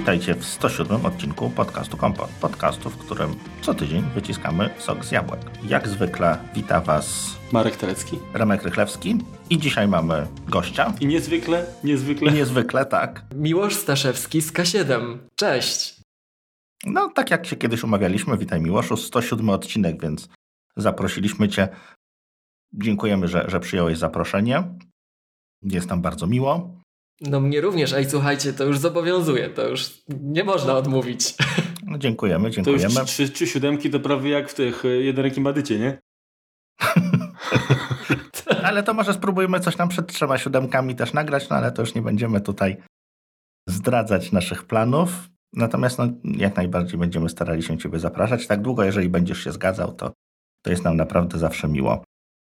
Witajcie w 107 odcinku podcastu Kompot. Podcastu, w którym co tydzień wyciskamy sok z jabłek. Jak zwykle wita Was Marek Telecki. Remek Rychlewski i dzisiaj mamy gościa. I niezwykle, niezwykle. I niezwykle, tak. Miłosz Staszewski z K7. Cześć. No, tak jak się kiedyś umawialiśmy, witaj Miłoszu, 107 odcinek, więc zaprosiliśmy Cię. Dziękujemy, że, że przyjąłeś zaproszenie. Jest nam bardzo miło. No mnie również, ej słuchajcie, to już zobowiązuje, to już nie można odmówić. No, dziękujemy, dziękujemy. To już trzy, trzy siódemki to prawie jak w tych y, jednorękim badycie, nie? ale to może spróbujmy coś tam przed trzema siódemkami też nagrać, no ale to już nie będziemy tutaj zdradzać naszych planów. Natomiast no, jak najbardziej będziemy starali się Ciebie zapraszać. Tak długo, jeżeli będziesz się zgadzał, to, to jest nam naprawdę zawsze miło.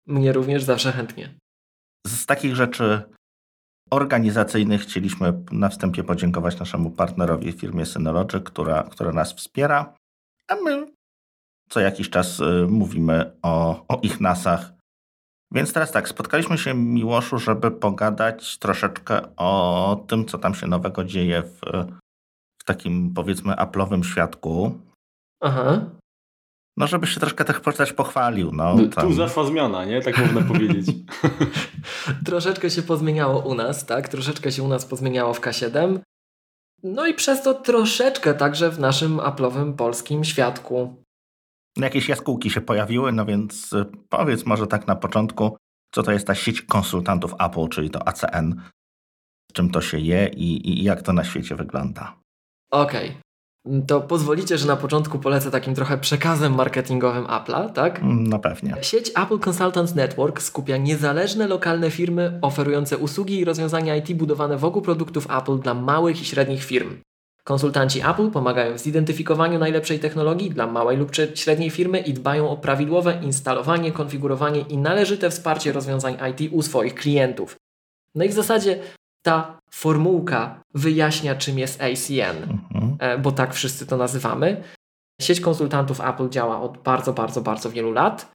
Mnie również zawsze chętnie. Z takich rzeczy organizacyjnych chcieliśmy na wstępie podziękować naszemu partnerowi, firmie Synology, która, która nas wspiera, a my co jakiś czas y, mówimy o, o ich nasach. Więc teraz tak, spotkaliśmy się Miłoszu, żeby pogadać troszeczkę o tym, co tam się nowego dzieje w, w takim powiedzmy Apple'owym świadku. Aha. No, żebyś się troszkę też pochwalił. No, tam. Tu zaszła zmiana, nie? Tak można powiedzieć. troszeczkę się pozmieniało u nas, tak? Troszeczkę się u nas pozmieniało w K7. No i przez to troszeczkę także w naszym Apple'owym polskim świadku. Jakieś jaskółki się pojawiły, no więc y, powiedz może tak na początku, co to jest ta sieć konsultantów Apple, czyli to ACN, czym to się je i, i jak to na świecie wygląda. Okej. Okay to pozwolicie, że na początku polecę takim trochę przekazem marketingowym Apple'a, tak? Mm, no pewnie. Sieć Apple Consultants Network skupia niezależne lokalne firmy oferujące usługi i rozwiązania IT budowane wokół produktów Apple dla małych i średnich firm. Konsultanci Apple pomagają w zidentyfikowaniu najlepszej technologii dla małej lub średniej firmy i dbają o prawidłowe instalowanie, konfigurowanie i należyte wsparcie rozwiązań IT u swoich klientów. No i w zasadzie ta formułka wyjaśnia, czym jest ACN, mhm. E, bo tak wszyscy to nazywamy. Sieć konsultantów Apple działa od bardzo, bardzo, bardzo wielu lat,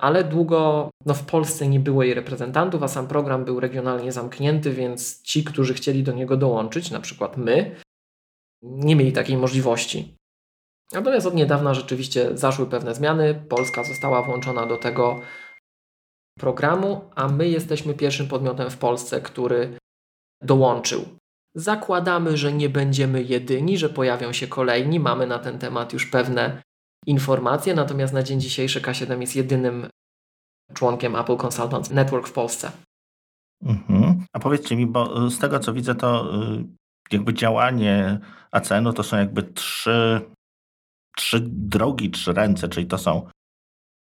ale długo no w Polsce nie było jej reprezentantów, a sam program był regionalnie zamknięty, więc ci, którzy chcieli do niego dołączyć, na przykład my, nie mieli takiej możliwości. Natomiast od niedawna rzeczywiście zaszły pewne zmiany. Polska została włączona do tego programu, a my jesteśmy pierwszym podmiotem w Polsce, który dołączył. Zakładamy, że nie będziemy jedyni, że pojawią się kolejni. Mamy na ten temat już pewne informacje, natomiast na dzień dzisiejszy K7 jest jedynym członkiem Apple Consultants Network w Polsce. Mhm. A powiedzcie mi, bo z tego co widzę, to y, jakby działanie ACN-u to są jakby trzy, trzy drogi, trzy ręce, czyli to są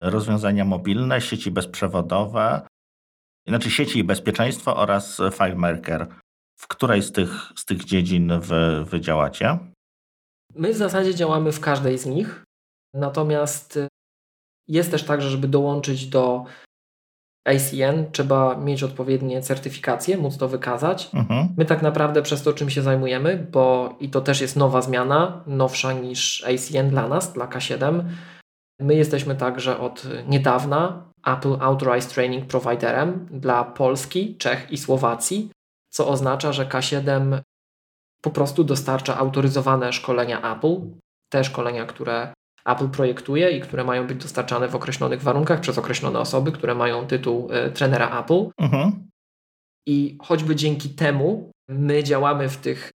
rozwiązania mobilne, sieci bezprzewodowe, znaczy sieci i bezpieczeństwo oraz FileMaker. W której z tych, z tych dziedzin wy, wy działacie? My w zasadzie działamy w każdej z nich, natomiast jest też tak, że żeby dołączyć do ACN trzeba mieć odpowiednie certyfikacje, móc to wykazać. Mhm. My tak naprawdę przez to, czym się zajmujemy, bo i to też jest nowa zmiana, nowsza niż ACN dla nas, dla K7. My jesteśmy także od niedawna Apple Authorized Training Providerem dla Polski, Czech i Słowacji co oznacza, że K7 po prostu dostarcza autoryzowane szkolenia Apple, te szkolenia, które Apple projektuje i które mają być dostarczane w określonych warunkach przez określone osoby, które mają tytuł y, trenera Apple. Mhm. I choćby dzięki temu my działamy w tych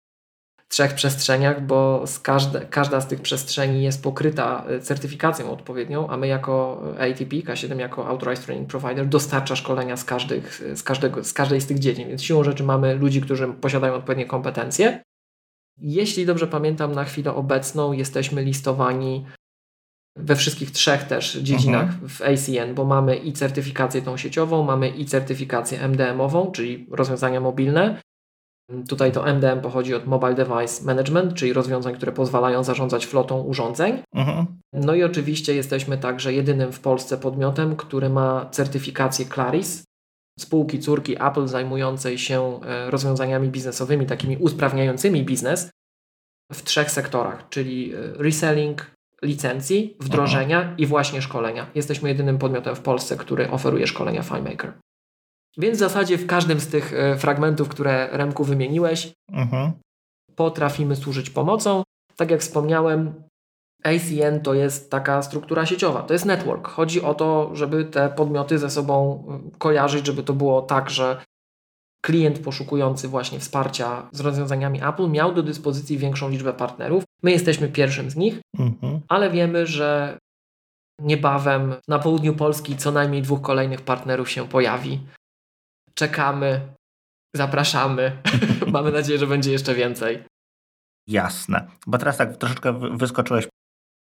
trzech przestrzeniach, bo z każde, każda z tych przestrzeni jest pokryta y, certyfikacją odpowiednią, a my jako ATP, K7 jako Authorized Training Provider dostarcza szkolenia z, każdych, z, każdego, z każdej z tych dziedzin, więc siłą rzeczy mamy ludzi, którzy posiadają odpowiednie kompetencje. Jeśli dobrze pamiętam, na chwilę obecną jesteśmy listowani we wszystkich trzech też dziedzinach mhm. w ACN, bo mamy i certyfikację tą sieciową, mamy i certyfikację MDM-ową, czyli rozwiązania mobilne, Tutaj to MDM pochodzi od Mobile Device Management, czyli rozwiązań, które pozwalają zarządzać flotą urządzeń. Mhm. No i oczywiście jesteśmy także jedynym w Polsce podmiotem, który ma certyfikację Claris, spółki córki Apple zajmującej się e, rozwiązaniami biznesowymi, takimi usprawniającymi biznes w trzech sektorach, czyli e, reselling, licencji, wdrożenia mhm. i właśnie szkolenia. Jesteśmy jedynym podmiotem w Polsce, który oferuje szkolenia FileMaker. Więc w zasadzie w każdym z tych e, fragmentów, które Remku wymieniłeś, mhm. potrafimy służyć pomocą. Tak jak wspomniałem, ACN to jest taka struktura sieciowa, to jest network. Chodzi o to, żeby te podmioty ze sobą y, kojarzyć, żeby to było tak, że klient poszukujący właśnie wsparcia z rozwiązaniami Apple miał do dyspozycji większą liczbę partnerów. My jesteśmy pierwszym z nich, mhm. ale wiemy, że niebawem na południu Polski co najmniej dwóch kolejnych partnerów się pojawi. Czekamy, zapraszamy. Mamy nadzieję, że będzie jeszcze więcej. Jasne. Bo teraz tak troszeczkę wyskoczyłeś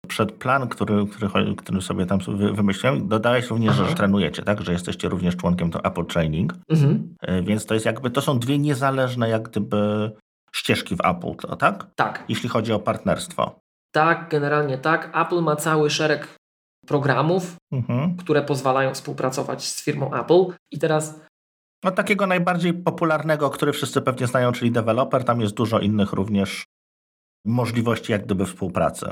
przed plan, który, który, który sobie tam wymyśliłem, dodałeś również, Aha. że trenujecie, tak? Że jesteście również członkiem to Apple Training. Mhm. E, więc to jest jakby, to są dwie niezależne jak gdyby ścieżki w Apple, tak? Tak. Jeśli chodzi o partnerstwo. Tak, generalnie tak. Apple ma cały szereg programów, mhm. które pozwalają współpracować z firmą Apple. I teraz no takiego najbardziej popularnego, który wszyscy pewnie znają, czyli deweloper, tam jest dużo innych również możliwości jak gdyby współpracy.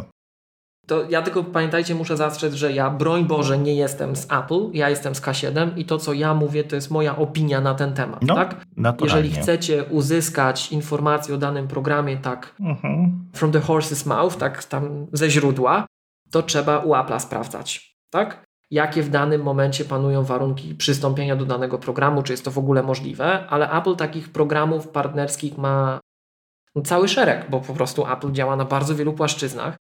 To ja tylko pamiętajcie, muszę zastrzec, że ja broń Boże nie jestem z Apple, ja jestem z K7 i to co ja mówię to jest moja opinia na ten temat, no, tak? Jeżeli chcecie uzyskać informacje o danym programie tak mhm. from the horse's mouth, tak tam ze źródła, to trzeba u Apple'a sprawdzać, tak? Jakie w danym momencie panują warunki przystąpienia do danego programu, czy jest to w ogóle możliwe, ale Apple takich programów partnerskich ma cały szereg, bo po prostu Apple działa na bardzo wielu płaszczyznach.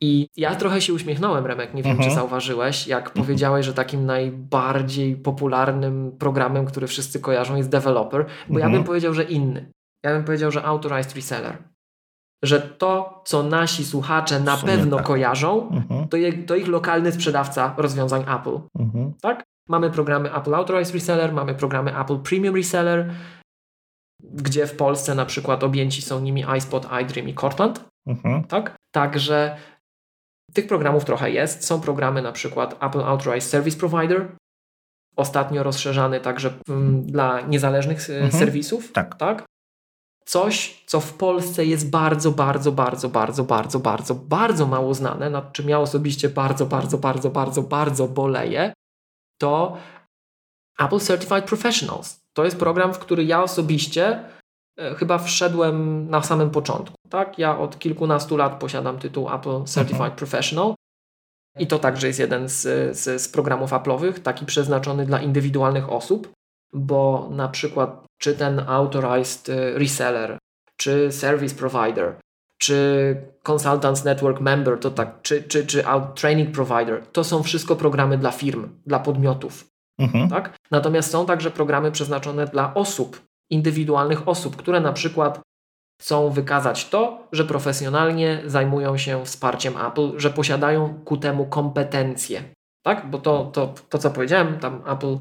I ja trochę się uśmiechnąłem, Remek, nie wiem, mhm. czy zauważyłeś, jak mhm. powiedziałeś, że takim najbardziej popularnym programem, który wszyscy kojarzą jest developer, bo mhm. ja bym powiedział, że inny. Ja bym powiedział, że authorized reseller. Że to, co nasi słuchacze na pewno tak. kojarzą, mhm. to, je, to, ich lokalny sprzedawca rozwiązań Apple. Mhm. Tak? Mamy programy Apple Authorized Reseller, mamy programy Apple Premium Reseller, gdzie w Polsce na przykład objęci są nimi iSpot, iDream i Cortland. Mhm. Tak? Także tych programów trochę jest. Są programy na przykład Apple Authorized Service Provider, ostatnio rozszerzany także um, dla niezależnych e, mhm. serwisów. Tak. tak. Coś, co w Polsce jest bardzo, bardzo, bardzo, bardzo, bardzo, bardzo, bardzo mało znane, nad czym ja osobiście bardzo, bardzo, bardzo, bardzo, bardzo boleję, to Apple Certified Professionals. To jest program, w który ja osobiście E, chyba wszedłem na samym początku. Tak? Ja od kilkunastu lat posiadam tytuł Apple Certified mhm. Professional. I to także jest jeden z, z, z programów Apple'owych, taki przeznaczony dla indywidualnych osób, bo na przykład czy ten Authorized e, Reseller, czy Service Provider, czy Consultants Network Member, to tak, czy, czy, czy Training Provider, to są wszystko programy dla firm, dla podmiotów. Mhm. Tak? Natomiast są także programy przeznaczone dla osób, indywidualnych osób, które na przykład chcą wykazać to, że profesjonalnie zajmują się wsparciem Apple, że posiadają ku temu kompetencje. Tak? Bo to, to, to co powiedziałem, tam Apple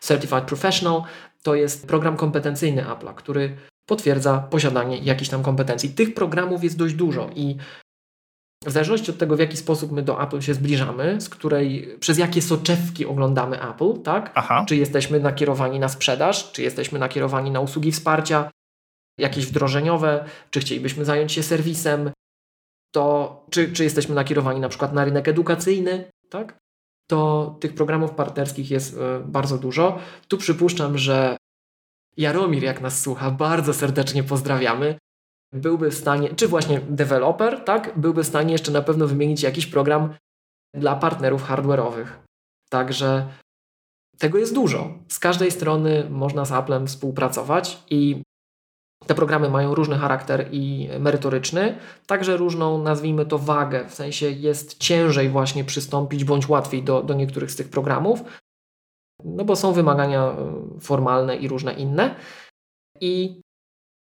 Certified Professional to jest program kompetencyjny Apple'a, który potwierdza posiadanie jakichś tam kompetencji. Tych programów jest dość dużo i w zależności od tego, w jaki sposób my do Apple się zbliżamy, z której, przez jakie soczewki oglądamy Apple, tak? Aha. Czy jesteśmy nakierowani na sprzedaż, czy jesteśmy nakierowani na usługi wsparcia, jakieś wdrożeniowe, czy chcielibyśmy zająć się serwisem, to czy, czy jesteśmy nakierowani na przykład na rynek edukacyjny, tak? To tych programów partnerskich jest y, bardzo dużo. Tu przypuszczam, że Jaromir, jak nas słucha, bardzo serdecznie pozdrawiamy byłby w stanie, czy właśnie deweloper, tak, byłby w stanie jeszcze na pewno wymienić jakiś program dla partnerów hardware'owych. Także tego jest dużo. Z każdej strony można z Applem współpracować i te programy mają różny charakter i merytoryczny, także różną, nazwijmy to, wagę. W sensie jest ciężej właśnie przystąpić bądź łatwiej do, do niektórych z tych programów, no bo są wymagania e, formalne i różne inne. I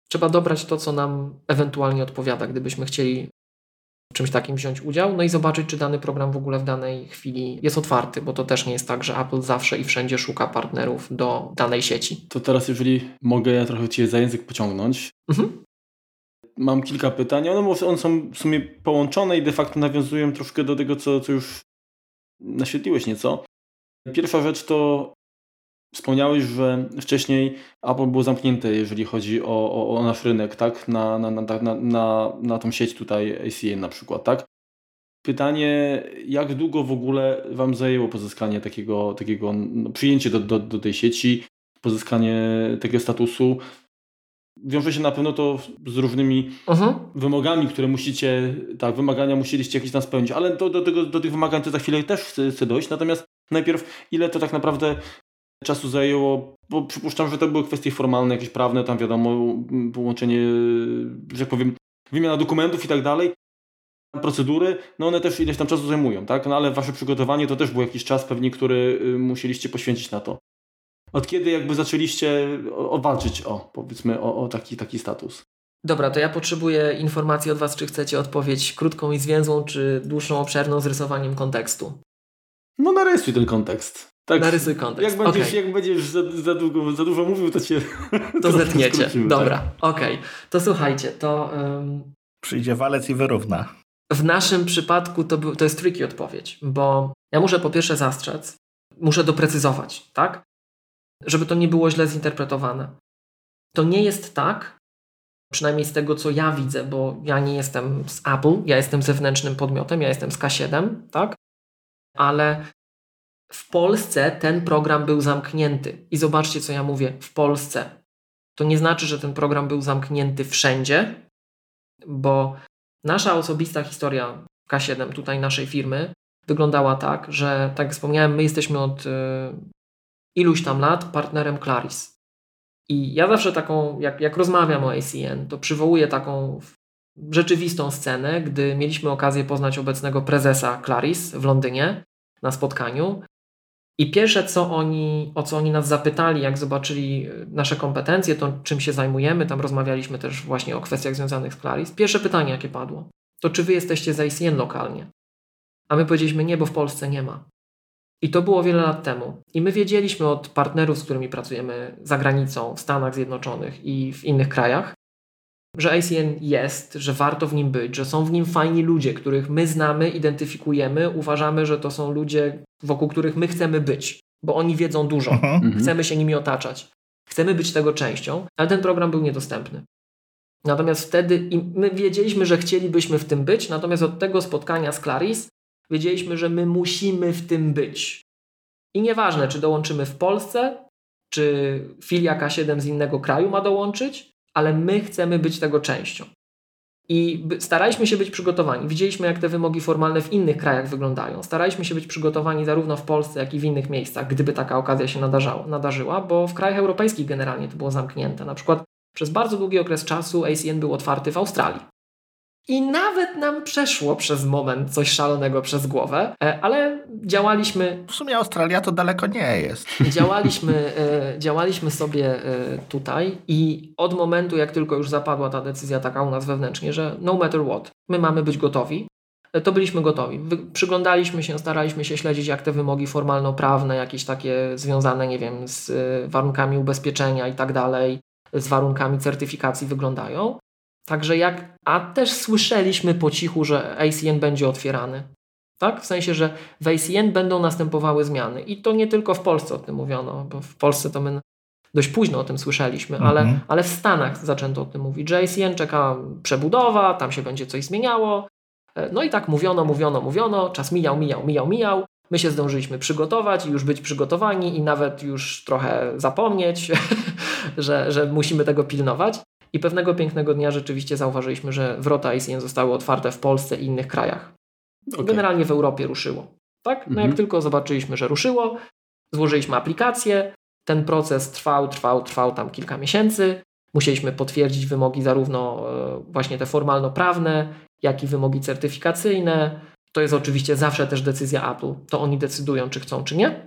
Trzeba dobrać to, co nam ewentualnie odpowiada, gdybyśmy chcieli czymś takim wziąć udział, no i zobaczyć, czy dany program w ogóle w danej chwili jest otwarty, bo to też nie jest tak, że Apple zawsze i wszędzie szuka partnerów do danej sieci. To teraz, jeżeli mogę ja trochę Cię za język pociągnąć. Mhm. Mam kilka pytań. One, one są w sumie połączone i de facto nawiązują troszkę do tego, co, co już naświetliłeś nieco. Pierwsza rzecz to Wspomniałeś, że wcześniej Apple było zamknięte, jeżeli chodzi o, o, o nasz rynek, tak? Na, na, na, na, na, na tą sieć tutaj ACN na przykład, tak? Pytanie, jak długo w ogóle Wam zajęło pozyskanie takiego, takiego no, przyjęcie do, do, do tej sieci, pozyskanie tego statusu? wiąże się na pewno to z różnymi uh-huh. wymogami, które musicie, tak, wymagania musieliście jakieś tam spełnić, ale do, do, tego, do tych wymagań to za chwilę też chcę, chcę dojść. Natomiast najpierw, ile to tak naprawdę czasu zajęło, bo przypuszczam, że to były kwestie formalne, jakieś prawne, tam wiadomo, połączenie, że tak powiem, wymiana dokumentów i tak dalej, procedury, no one też ileś tam czasu zajmują, tak? No ale wasze przygotowanie to też był jakiś czas pewnie, który y, musieliście poświęcić na to. Od kiedy jakby zaczęliście walczyć o, powiedzmy, o, o taki, taki status? Dobra, to ja potrzebuję informacji od Was, czy chcecie odpowiedź krótką i zwięzłą, czy dłuższą, obszerną z rysowaniem kontekstu. No narysuj ten kontekst. Tak, Narysuj kontekst. Jak będziesz, okay. jak będziesz za, za, długo, za dużo mówił, to cię. To zetniecie. Dobra, tak? okej. Okay. To słuchajcie, to. Um... Przyjdzie walec i wyrówna. W naszym przypadku to, był, to jest tricky odpowiedź, bo ja muszę po pierwsze zastrzec, muszę doprecyzować, tak? Żeby to nie było źle zinterpretowane. To nie jest tak, przynajmniej z tego co ja widzę, bo ja nie jestem z Apple, ja jestem zewnętrznym podmiotem, ja jestem z K7, tak? Ale w Polsce ten program był zamknięty. I zobaczcie, co ja mówię, w Polsce. To nie znaczy, że ten program był zamknięty wszędzie, bo nasza osobista historia K7, tutaj naszej firmy, wyglądała tak, że, tak jak wspomniałem, my jesteśmy od y, iluś tam lat partnerem Claris. I ja zawsze taką, jak, jak rozmawiam o ACN, to przywołuję taką rzeczywistą scenę, gdy mieliśmy okazję poznać obecnego prezesa Claris w Londynie na spotkaniu i pierwsze, co oni, o co oni nas zapytali, jak zobaczyli y, nasze kompetencje, to czym się zajmujemy, tam rozmawialiśmy też właśnie o kwestiach związanych z Claris. Pierwsze pytanie, jakie padło, to czy wy jesteście z ICN lokalnie? A my powiedzieliśmy nie, bo w Polsce nie ma. I to było wiele lat temu. I my wiedzieliśmy od partnerów, z którymi pracujemy za granicą, w Stanach Zjednoczonych i w innych krajach, że ACN jest, że warto w nim być, że są w nim fajni ludzie, których my znamy, identyfikujemy, uważamy, że to są ludzie, wokół których my chcemy być, bo oni wiedzą dużo, mhm. mhm. chcemy się nimi otaczać, chcemy być tego częścią, ale ten program był niedostępny. Natomiast wtedy my wiedzieliśmy, że chcielibyśmy w tym być, natomiast od tego spotkania z Claris wiedzieliśmy, że my musimy w tym być. I nieważne, czy dołączymy w Polsce, czy filia K7 z innego kraju ma dołączyć, ale my chcemy być tego częścią. I staraliśmy się być przygotowani. Widzieliśmy, jak te wymogi formalne w innych krajach wyglądają. Staraliśmy się być przygotowani zarówno w Polsce, jak i w innych miejscach, gdyby taka okazja się nadarzało, nadarzyła, bo w krajach europejskich generalnie to było zamknięte. Na przykład przez bardzo długi okres czasu ACN był otwarty w Australii. I nawet nam przeszło przez moment coś szalonego przez głowę, e, ale działaliśmy. W sumie Australia to daleko nie jest. Działaliśmy, e, działaliśmy sobie e, tutaj i od momentu, jak tylko już zapadła ta decyzja taka u nas wewnętrznie, że no matter what, my mamy być gotowi, to byliśmy gotowi. Przyglądaliśmy się, staraliśmy się śledzić, jak te wymogi formalno-prawne, jakieś takie związane, nie wiem, z warunkami ubezpieczenia i tak dalej, z warunkami certyfikacji wyglądają. Także jak, a też słyszeliśmy po cichu, że ACN będzie otwierany. Tak? W sensie, że w ACN będą następowały zmiany. I to nie tylko w Polsce o tym mówiono, bo w Polsce to my dość późno o tym słyszeliśmy, ale, mhm. ale w Stanach zaczęto o tym mówić, że ACN czeka przebudowa, tam się będzie coś zmieniało. E, no i tak mówiono, mówiono, mówiono, czas mijał, mijał, mijał, mijał. My się zdążyliśmy przygotować i już być przygotowani i nawet już trochę zapomnieć, że, że musimy tego pilnować. I pewnego pięknego dnia rzeczywiście zauważyliśmy, że wrota ICN zostały otwarte w Polsce i innych krajach. Okay. Generalnie w Europie ruszyło. Tak? No mhm. jak tylko zobaczyliśmy, że ruszyło, złożyliśmy aplikację, ten proces trwał, trwał, trwał tam kilka miesięcy. Musieliśmy potwierdzić wymogi zarówno e, właśnie te formalno-prawne, jak i wymogi certyfikacyjne. To jest oczywiście zawsze też decyzja Apple. To oni decydują, czy chcą, czy nie.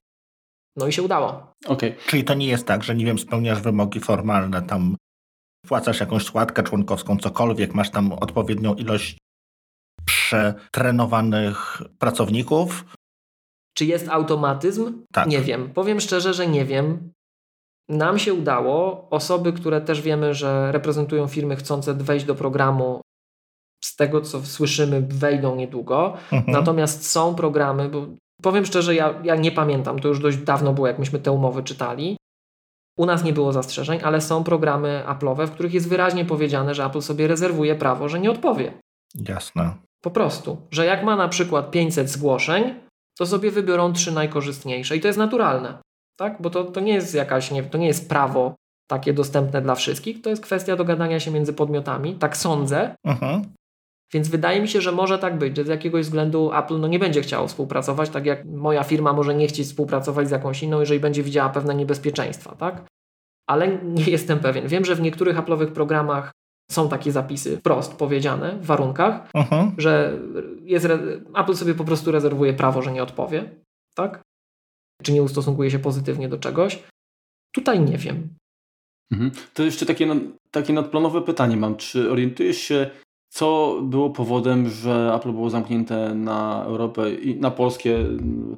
No i się udało. Okay. Czyli to nie jest tak, że nie wiem, spełniasz wymogi formalne tam wpłacasz jakąś składkę członkowską, cokolwiek, masz tam odpowiednią ilość przetrenowanych pracowników. Czy jest automatyzm? Tak. Nie wiem. Powiem szczerze, że nie wiem. Nam się udało. Osoby, które też wiemy, że reprezentują firmy chcące wejść do programu, z tego co słyszymy, wejdą niedługo. Mhm. Natomiast są programy, bo powiem szczerze, ja, ja nie pamiętam, to już dość dawno było, jak myśmy te umowy czytali. U nas nie było zastrzeżeń, ale są programy Apple'owe, w których jest wyraźnie powiedziane, że Apple sobie rezerwuje prawo, że nie odpowie. Jasne. Po prostu, że jak ma na przykład 500 zgłoszeń, to sobie wybiorą trzy najkorzystniejsze i to jest naturalne, tak? Bo to, to nie jest jakaś, nie, to nie jest prawo takie dostępne dla wszystkich. To jest kwestia dogadania się między podmiotami, tak sądzę. Mhm. Więc wydaje mi się, że może tak być, że z jakiegoś względu Apple no nie będzie chciało współpracować, tak jak moja firma może nie chcieć współpracować z jakąś inną, jeżeli będzie widziała pewne niebezpieczeństwa, tak? Ale nie jestem pewien. Wiem, że w niektórych Apple'owych programach są takie zapisy wprost powiedziane w warunkach, uh-huh. że jest, Apple sobie po prostu rezerwuje prawo, że nie odpowie, tak? Czy nie ustosunkuje się pozytywnie do czegoś. Tutaj nie wiem. Mhm. To jeszcze takie, takie nadplanowe pytanie mam. Czy orientujesz się, co było powodem, że Apple było zamknięte na Europę i na polskie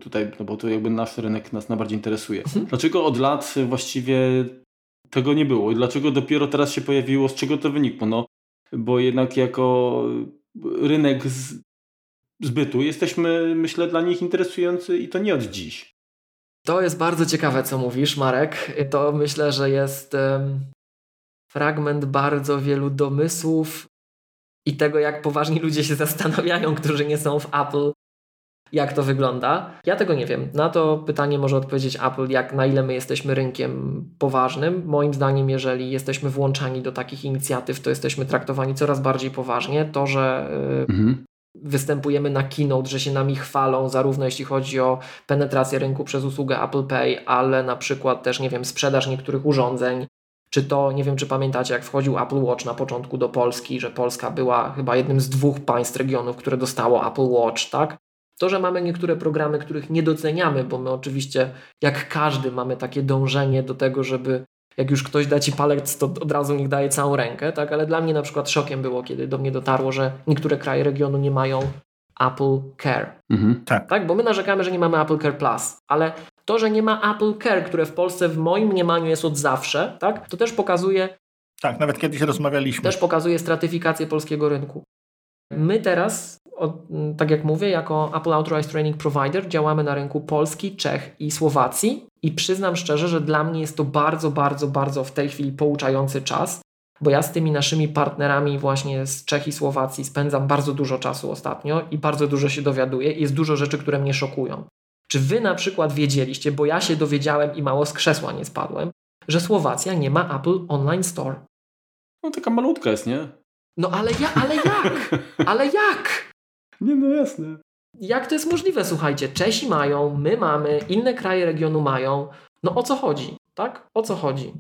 tutaj, no bo to jakby nasz rynek nas najbardziej interesuje. Mhm. Dlaczego od lat właściwie tego nie było i dlaczego dopiero teraz się pojawiło, z czego to wynikło? No, bo jednak jako rynek z, zbytu jesteśmy, myślę, dla nich interesujący i to nie od dziś. To jest bardzo ciekawe, co mówisz, Marek. To myślę, że jest um, fragment bardzo wielu domysłów i tego, jak poważni ludzie się zastanawiają, którzy nie są w Apple, jak to wygląda. Ja tego nie wiem. Na to pytanie może odpowiedzieć Apple, jak na ile my jesteśmy rynkiem poważnym. Moim zdaniem, jeżeli jesteśmy włączani do takich inicjatyw, to jesteśmy traktowani coraz bardziej poważnie. To, że y, mhm. występujemy na keynote, że się nami chwalą, zarówno jeśli chodzi o penetrację rynku przez usługę Apple Pay, ale na przykład też, nie wiem, sprzedaż niektórych urządzeń, czy to, nie wiem czy pamiętacie, jak wchodził Apple Watch na początku do Polski, że Polska była chyba jednym z dwóch państw, regionów, które dostało Apple Watch, tak? To, że mamy niektóre programy, których nie doceniamy, bo my oczywiście, jak każdy, mamy takie dążenie do tego, żeby jak już ktoś da ci palec, to od razu niech daje całą rękę, tak? Ale dla mnie na przykład szokiem było, kiedy do mnie dotarło, że niektóre kraje regionu nie mają Apple Care. Mhm. Tak. tak. Bo my narzekamy, że nie mamy Apple Care Plus, ale to, że nie ma Apple Care, które w Polsce w moim mniemaniu jest od zawsze, tak? To też pokazuje. Tak, nawet kiedyś rozmawialiśmy. Też pokazuje stratyfikację polskiego rynku. My teraz tak jak mówię, jako Apple Authorized Training Provider działamy na rynku Polski, Czech i Słowacji i przyznam szczerze, że dla mnie jest to bardzo, bardzo, bardzo w tej chwili pouczający czas, bo ja z tymi naszymi partnerami właśnie z Czech i Słowacji spędzam bardzo dużo czasu ostatnio i bardzo dużo się dowiaduję i jest dużo rzeczy, które mnie szokują. Czy wy na przykład wiedzieliście, bo ja się dowiedziałem i mało z krzesła nie spadłem, że Słowacja nie ma Apple Online Store? No taka malutka jest, nie? No ale ja, ale jak? Ale jak? Nie, no jasne. Jak to jest możliwe, słuchajcie? Czesi mają, my mamy, inne kraje regionu mają. No o co chodzi, tak? O co chodzi?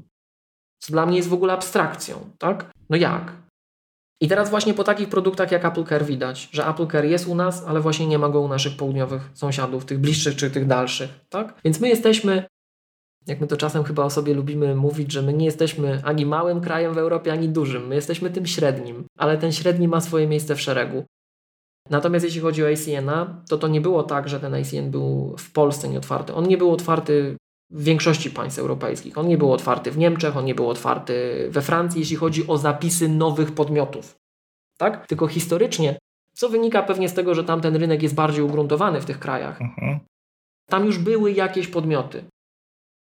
Co dla mnie jest w ogóle abstrakcją, tak? No jak? I teraz właśnie po takich produktach jak Apple Care widać, że Apple Care jest u nas, ale właśnie nie ma go u naszych południowych sąsiadów, tych bliższych czy tych dalszych, tak? Więc my jesteśmy, jak my to czasem chyba o sobie lubimy mówić, że my nie jesteśmy ani małym krajem w Europie, ani dużym. My jesteśmy tym średnim, ale ten średni ma swoje miejsce w szeregu. Natomiast jeśli chodzi o ACN-a, to to nie było tak, że ten ACN był w Polsce nieotwarty. On nie był otwarty w większości państw europejskich. On nie był otwarty w Niemczech, on nie był otwarty we Francji, jeśli chodzi o zapisy nowych podmiotów. Tak? Tylko historycznie, co wynika pewnie z tego, że tamten rynek jest bardziej ugruntowany w tych krajach. Mhm. Tam już były jakieś podmioty.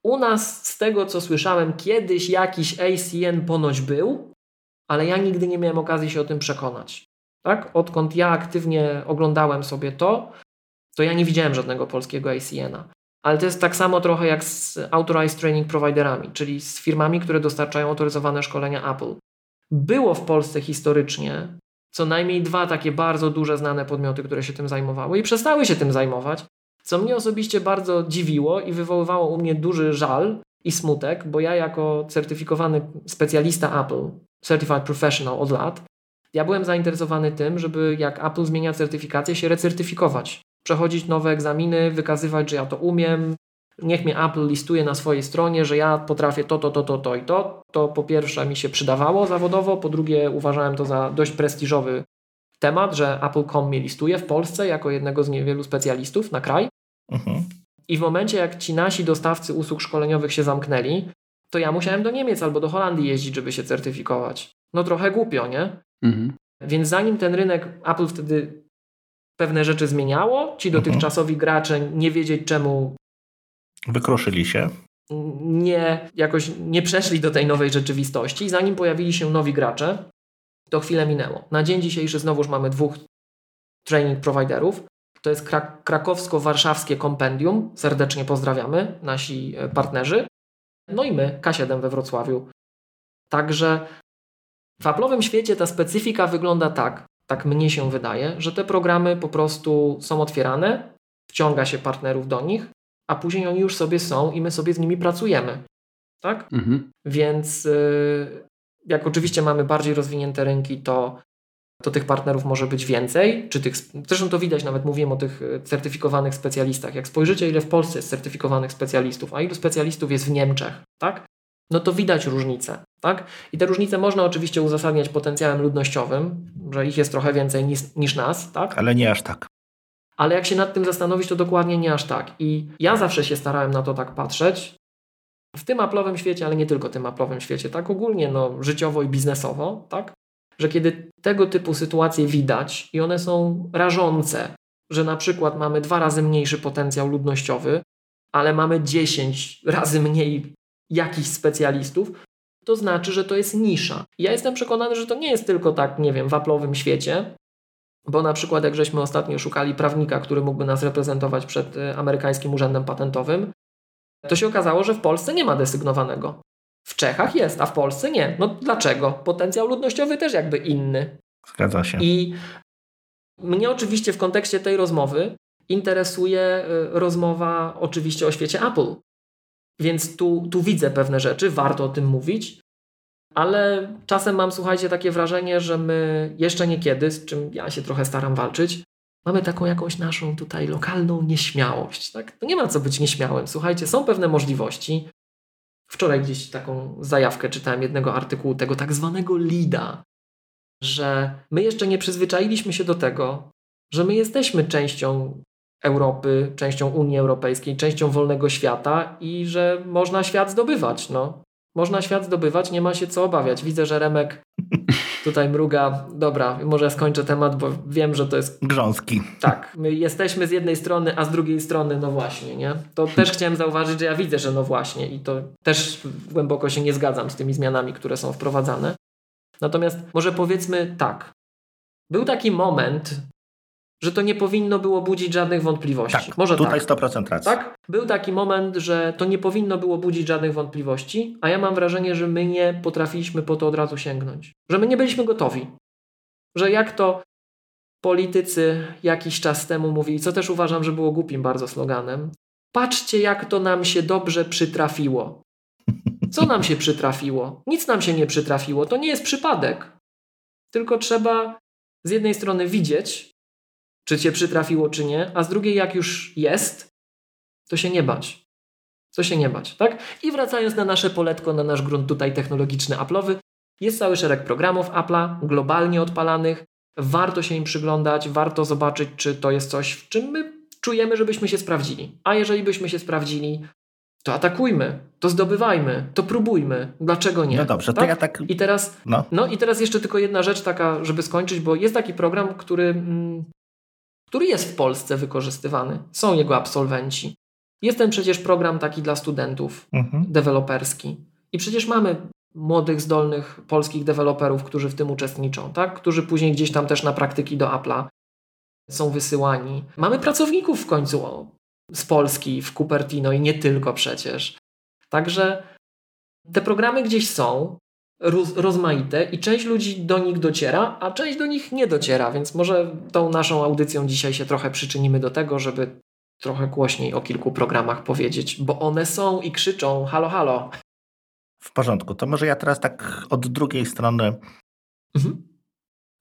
U nas, z tego co słyszałem, kiedyś jakiś ACN ponoć był, ale ja nigdy nie miałem okazji się o tym przekonać. Tak? Odkąd ja aktywnie oglądałem sobie to, to ja nie widziałem żadnego polskiego ACN-a. Ale to jest tak samo trochę jak z Authorized Training Providerami, czyli z firmami, które dostarczają autoryzowane szkolenia Apple. Było w Polsce historycznie co najmniej dwa takie bardzo duże, znane podmioty, które się tym zajmowały i przestały się tym zajmować, co mnie osobiście bardzo dziwiło i wywoływało u mnie duży żal i smutek, bo ja jako certyfikowany specjalista Apple, Certified Professional od lat, ja byłem zainteresowany tym, żeby jak Apple zmienia certyfikację, się recertyfikować. Przechodzić nowe egzaminy, wykazywać, że ja to umiem. Niech mnie Apple listuje na swojej stronie, że ja potrafię to, to, to, to, to i to. To po pierwsze mi się przydawało zawodowo, po drugie uważałem to za dość prestiżowy temat, że Apple.com mnie listuje w Polsce jako jednego z niewielu specjalistów na kraj. Mhm. I w momencie, jak ci nasi dostawcy usług szkoleniowych się zamknęli, to ja musiałem do Niemiec albo do Holandii jeździć, żeby się certyfikować. No trochę głupio, nie? Mhm. Więc zanim ten rynek Apple wtedy pewne rzeczy zmieniało, ci mhm. dotychczasowi mhm. gracze nie wiedzieć czemu wykruszyli się. Nie, jakoś nie przeszli do tej nowej rzeczywistości. Zanim pojawili się nowi gracze, to chwilę minęło. Na dzień dzisiejszy znowuż mamy dwóch training providerów. To jest krak krakowsko-warszawskie kompendium. Serdecznie pozdrawiamy nasi e, partnerzy. No i my, K7 we Wrocławiu, Także w Apple'owym świecie ta specyfika wygląda tak, tak mnie się wydaje, że te programy po prostu są otwierane, wciąga się partnerów do nich, a później oni już sobie są i my sobie z nimi pracujemy. Tak? Mhm. Więc y, jak oczywiście mamy bardziej rozwinięte rynki, to, to tych partnerów może być więcej. Czy tych, zresztą to widać, nawet mówiłem o tych y, certyfikowanych specjalistach. Jak spojrzycie, ile w Polsce jest certyfikowanych specjalistów, a ilu specjalistów jest w Niemczech, tak? No to widać różnice. Tak? I te różnice można oczywiście uzasadniać potencjałem ludnościowym, że ich jest trochę więcej niż, niż nas. Tak? Ale nie aż tak. Ale jak się nad tym zastanowić, to dokładnie nie aż tak. I ja zawsze się starałem na to tak patrzeć. W tym aplowym świecie, ale nie tylko tym aplowym świecie, tak ogólnie no, życiowo i biznesowo, tak? że kiedy tego typu sytuacje widać i one są rażące, że na przykład mamy dwa razy mniejszy potencjał ludnościowy, ale mamy 10 razy mniej jakichś specjalistów, to znaczy, że to jest nisza. Ja jestem przekonany, że to nie jest tylko tak, nie wiem, w aplowym świecie, bo na przykład jak żeśmy ostatnio szukali prawnika, który mógłby nas reprezentować przed y, amerykańskim urzędem patentowym, to się okazało, że w Polsce nie ma desygnowanego. W Czechach jest, a w Polsce nie. No dlaczego? Potencjał ludnościowy też jakby inny. Zgadza się. I mnie oczywiście w kontekście tej rozmowy interesuje y, rozmowa oczywiście o świecie Apple. Więc tu, tu widzę pewne rzeczy, warto o tym mówić, ale czasem mam, słuchajcie, takie wrażenie, że my jeszcze niekiedy, z czym ja się trochę staram walczyć, mamy taką jakąś naszą tutaj lokalną nieśmiałość. Tak? To nie ma co być nieśmiałym. Słuchajcie, są pewne możliwości. Wczoraj gdzieś taką zajawkę czytałem jednego artykułu tego tak zwanego LIDA, że my jeszcze nie przyzwyczailiśmy się do tego, że my jesteśmy częścią Europy, częścią Unii Europejskiej, częścią wolnego świata i że można świat zdobywać. No. Można świat zdobywać, nie ma się co obawiać. Widzę, że Remek tutaj mruga. Dobra, może ja skończę temat, bo wiem, że to jest... Grząski. Tak, my jesteśmy z jednej strony, a z drugiej strony no właśnie, nie? To też chciałem zauważyć, że ja widzę, że no właśnie i to też głęboko się nie zgadzam z tymi zmianami, które są wprowadzane. Natomiast może powiedzmy tak. Był taki moment, że to nie powinno było budzić żadnych wątpliwości. Tak, Może tutaj tak. 100% racji. Tak? Był taki moment, że to nie powinno było budzić żadnych wątpliwości, a ja mam wrażenie, że my nie potrafiliśmy po to od razu sięgnąć. Że my nie byliśmy gotowi. Że jak to politycy jakiś czas temu mówili, co też uważam, że było głupim bardzo sloganem, patrzcie jak to nam się dobrze przytrafiło. Co nam się przytrafiło? Nic nam się nie przytrafiło, to nie jest przypadek. Tylko trzeba z jednej strony widzieć, czy cię przytrafiło, czy nie, a z drugiej, jak już jest, to się nie bać. To się nie bać, tak? I wracając na nasze poletko, na nasz grunt tutaj technologiczny Apple'owy, jest cały szereg programów Apple'a, globalnie odpalanych. Warto się im przyglądać, warto zobaczyć, czy to jest coś, w czym my czujemy, żebyśmy się sprawdzili. A jeżeli byśmy się sprawdzili, to atakujmy, to zdobywajmy, to próbujmy. Dlaczego nie? No dobrze, tak? to ja tak. I teraz, no. no. i teraz jeszcze tylko jedna rzecz taka, żeby skończyć, bo jest taki program, który mm, który jest w Polsce wykorzystywany. Są jego absolwenci. Jest ten przecież program taki dla studentów, mhm. deweloperski. I przecież mamy młodych, zdolnych polskich deweloperów, którzy w tym uczestniczą, tak? którzy później gdzieś tam też na praktyki do Apple'a są wysyłani. Mamy pracowników w końcu z Polski, w Cupertino i nie tylko przecież. Także te programy gdzieś są rozmaite i część ludzi do nich dociera, a część do nich nie dociera, więc może tą naszą audycją dzisiaj się trochę przyczynimy do tego, żeby trochę głośniej o kilku programach powiedzieć, bo one są i krzyczą halo, halo. W porządku, to może ja teraz tak od drugiej strony mhm.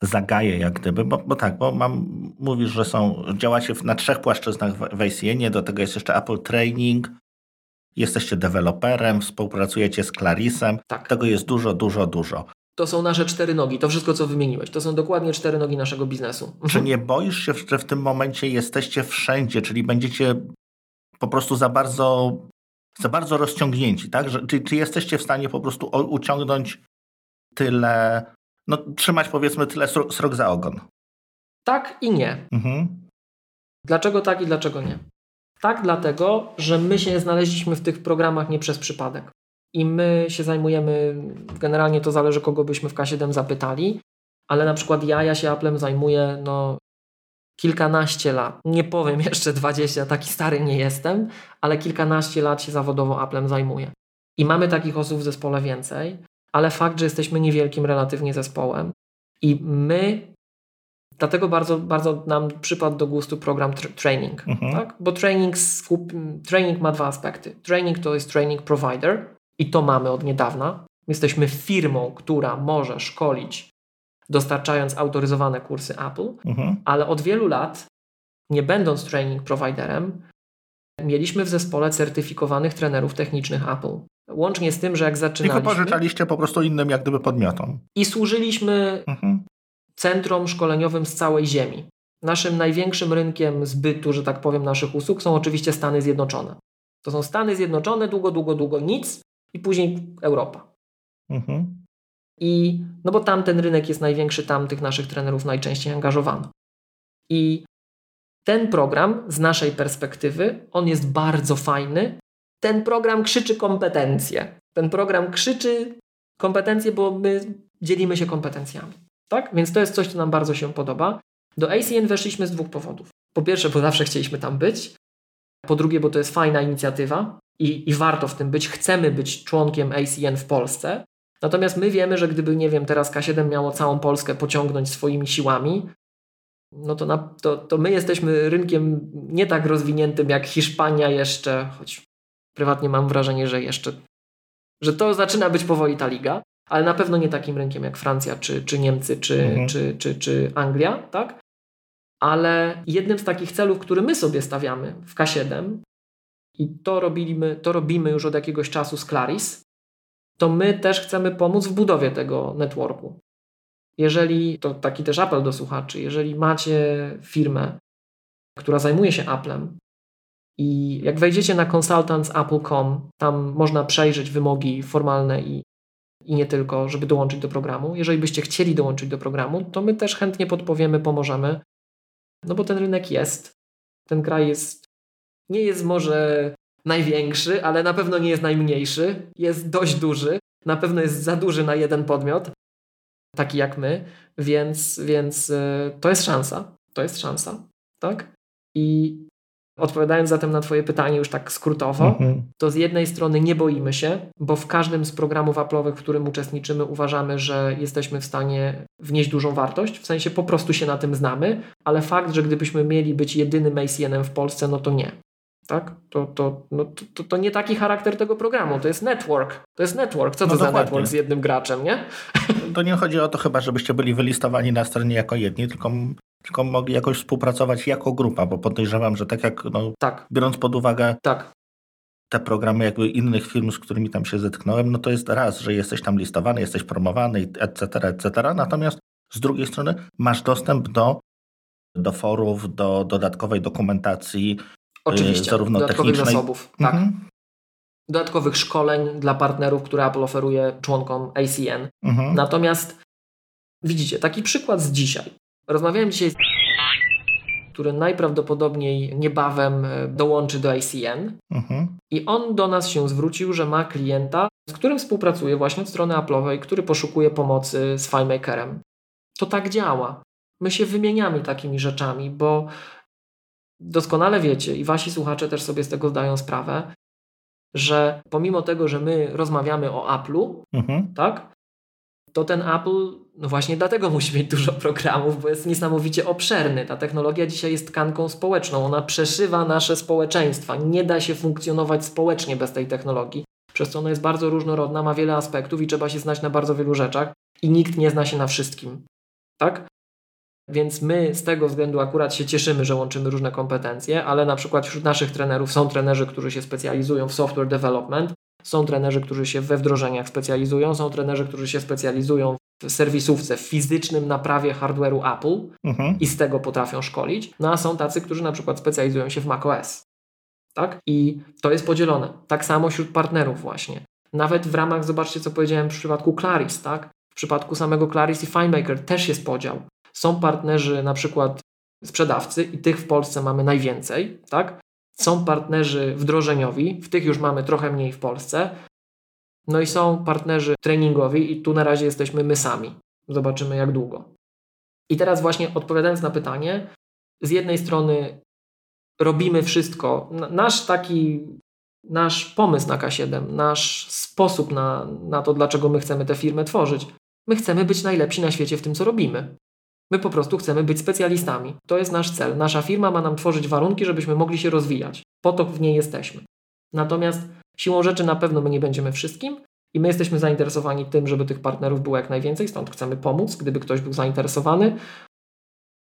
zagaję jak gdyby, bo, bo tak, bo mam, mówisz, że są, działacie na trzech płaszczyznach w, ACN, do tego jest jeszcze Apple Training, jesteście deweloperem, współpracujecie z Clarisem. Tak. Tego jest dużo, dużo, dużo. To są nasze cztery nogi, to wszystko, co wymieniłeś. To są dokładnie cztery nogi naszego biznesu. Mhm. Czy nie boisz się, że w tym momencie jesteście wszędzie, czyli będziecie po prostu za bardzo, za bardzo rozciągnięci, tak? Że, czy, czy jesteście w stanie po prostu uciągnąć tyle, no trzymać powiedzmy tyle srok za ogon? Tak i nie. Mhm. Dlaczego tak i dlaczego nie? Tak, dlatego, że my się znaleźliśmy w tych programach nie przez przypadek. I my się zajmujemy, generalnie to zależy, kogo byśmy w K7 zapytali, ale na przykład ja, ja się Applem zajmuję no, kilkanaście lat. Nie powiem jeszcze 20, taki stary nie jestem, ale kilkanaście lat się zawodowo Applem zajmuję. I mamy takich osób w zespole więcej. ale fakt, że jesteśmy niewielkim relatywnie zespołem i my Dlatego bardzo, bardzo nam przypadł do gustu program tra training, mhm. tak? bo training, training ma dwa aspekty. Training to jest training provider i to mamy od niedawna. Jesteśmy firmą, która może szkolić, dostarczając autoryzowane kursy Apple, mhm. ale od wielu lat, nie będąc training providerem, mieliśmy w zespole certyfikowanych trenerów technicznych Apple. Łącznie z tym, że jak zaczynaliśmy... I wypożyczaliście po prostu innym jak gdyby podmiotom. I służyliśmy mhm. Centrom szkoleniowym z całej ziemi. Naszym największym rynkiem zbytu, że tak powiem, naszych usług są oczywiście Stany Zjednoczone. To są Stany Zjednoczone, długo, długo, długo nic i później Europa. Mhm. I no bo tam ten rynek jest największy, tam tych naszych trenerów najczęściej angażowano. I ten program z naszej perspektywy, on jest bardzo fajny. Ten program krzyczy kompetencje. Ten program krzyczy kompetencje, bo my dzielimy się kompetencjami. Tak? Więc to jest coś, co nam bardzo się podoba. Do ACN weszliśmy z dwóch powodów. Po pierwsze, bo zawsze chcieliśmy tam być. Po drugie, bo to jest fajna inicjatywa i, i warto w tym być. Chcemy być członkiem ACN w Polsce. Natomiast my wiemy, że gdyby, nie wiem, teraz K7 miało całą Polskę pociągnąć swoimi siłami, no to, na, to, to my jesteśmy rynkiem nie tak rozwiniętym jak Hiszpania jeszcze, choć prywatnie mam wrażenie, że jeszcze, że to zaczyna być powoli ta liga, ale na pewno nie takim rynkiem jak Francja, czy, czy Niemcy, czy, mhm. czy, czy, czy Anglia, tak? Ale jednym z takich celów, który my sobie stawiamy w K7 i to robimy, to robimy już od jakiegoś czasu z Claris, to my też chcemy pomóc w budowie tego networku. Jeżeli, to taki też apel do słuchaczy, jeżeli macie firmę, która zajmuje się Applem i jak wejdziecie na consultantsapple.com, tam można przejrzeć wymogi formalne i, i nie tylko, żeby dołączyć do programu. Jeżeli byście chcieli dołączyć do programu, to my też chętnie podpowiemy, pomożemy, no bo ten rynek jest. Ten kraj jest, nie jest może największy, ale na pewno nie jest najmniejszy. Jest dość duży. Na pewno jest za duży na jeden podmiot, taki jak my, więc, więc e, to jest szansa. To jest szansa, tak? I odpowiadając zatem na Twoje pytanie już tak skrótowo, mhm. to z jednej strony nie boimy się, bo w każdym z programów Apple'owych, w którym uczestniczymy, uważamy, że jesteśmy w stanie wnieść dużą wartość, w sensie po prostu się na tym znamy, ale fakt, że gdybyśmy mieli być jedynym ACN-em w Polsce, no to nie tak? To, to, no, to, to, nie taki charakter tego programu, to jest network. To jest network. Co to no za network z jednym graczem, nie? To nie chodzi o to chyba, żebyście byli wylistowani na stronie jako jedni, tylko, tylko mogli jakoś współpracować jako grupa, bo podejrzewam, że tak jak, no, tak. biorąc pod uwagę tak. te programy jakby innych firm, z którymi tam się zetknąłem, no to jest raz, że jesteś tam listowany, jesteś promowany, etc., etc., natomiast z drugiej strony masz dostęp do do forów, do dodatkowej dokumentacji, Oczywiście, zarówno dodatkowych technicznej... zasobów. Tak. Mhm. Dodatkowych szkoleń dla partnerów, które Apple oferuje członkom ACN. Mhm. Natomiast widzicie, taki przykład z dzisiaj. Rozmawiałem dzisiaj z który najprawdopodobniej niebawem e, dołączy do ACN. Mhm. I on do nas się zwrócił, że ma klienta, z którym współpracuje właśnie od strony Apple'owej, który poszukuje pomocy z FileMakerem. To tak działa. My się wymieniamy takimi rzeczami, bo doskonale wiecie i wasi słuchacze też sobie z tego zdają sprawę, że pomimo tego, że my rozmawiamy o Apple'u, mhm. tak, to ten Apple, no właśnie dlatego musi mieć dużo programów, bo jest niesamowicie obszerny. Ta technologia dzisiaj jest tkanką społeczną, ona przeszywa nasze społeczeństwa. Nie da się funkcjonować społecznie bez tej technologii, przez co ona jest bardzo różnorodna, ma wiele aspektów i trzeba się znać na bardzo wielu rzeczach i nikt nie zna się na wszystkim. Tak? Więc my z tego względu akurat się cieszymy, że łączymy różne kompetencje, ale na przykład wśród naszych trenerów są trenerzy, którzy się specjalizują w software development, są trenerzy, którzy się we wdrożeniach specjalizują, są trenerzy, którzy się specjalizują w serwisówce, w fizycznym naprawie hardware'u Apple mhm. i z tego potrafią szkolić, no a są tacy, którzy na przykład specjalizują się w macOS. Tak? I to jest podzielone. Tak samo wśród partnerów właśnie. Nawet w ramach, zobaczcie co powiedziałem w przypadku Claris, tak? W przypadku samego Claris i FineMaker też jest podział. Są partnerzy na przykład sprzedawcy i tych w Polsce mamy najwięcej, tak? Są partnerzy wdrożeniowi, w tych już mamy trochę mniej w Polsce. No i są partnerzy treningowi i tu na razie jesteśmy my sami. Zobaczymy jak długo. I teraz właśnie odpowiadając na pytanie, z jednej strony robimy wszystko. Nasz taki nasz pomysł na K7, nasz sposób na, na to, dlaczego my chcemy tę firmę tworzyć. My chcemy być najlepsi na świecie w tym, co robimy. My po prostu chcemy być specjalistami. To jest nasz cel. Nasza firma ma nam tworzyć warunki, żebyśmy mogli się rozwijać. Po to w niej jesteśmy. Natomiast siłą rzeczy na pewno my nie będziemy wszystkim i my jesteśmy zainteresowani tym, żeby tych partnerów było jak najwięcej, stąd chcemy pomóc, gdyby ktoś był zainteresowany.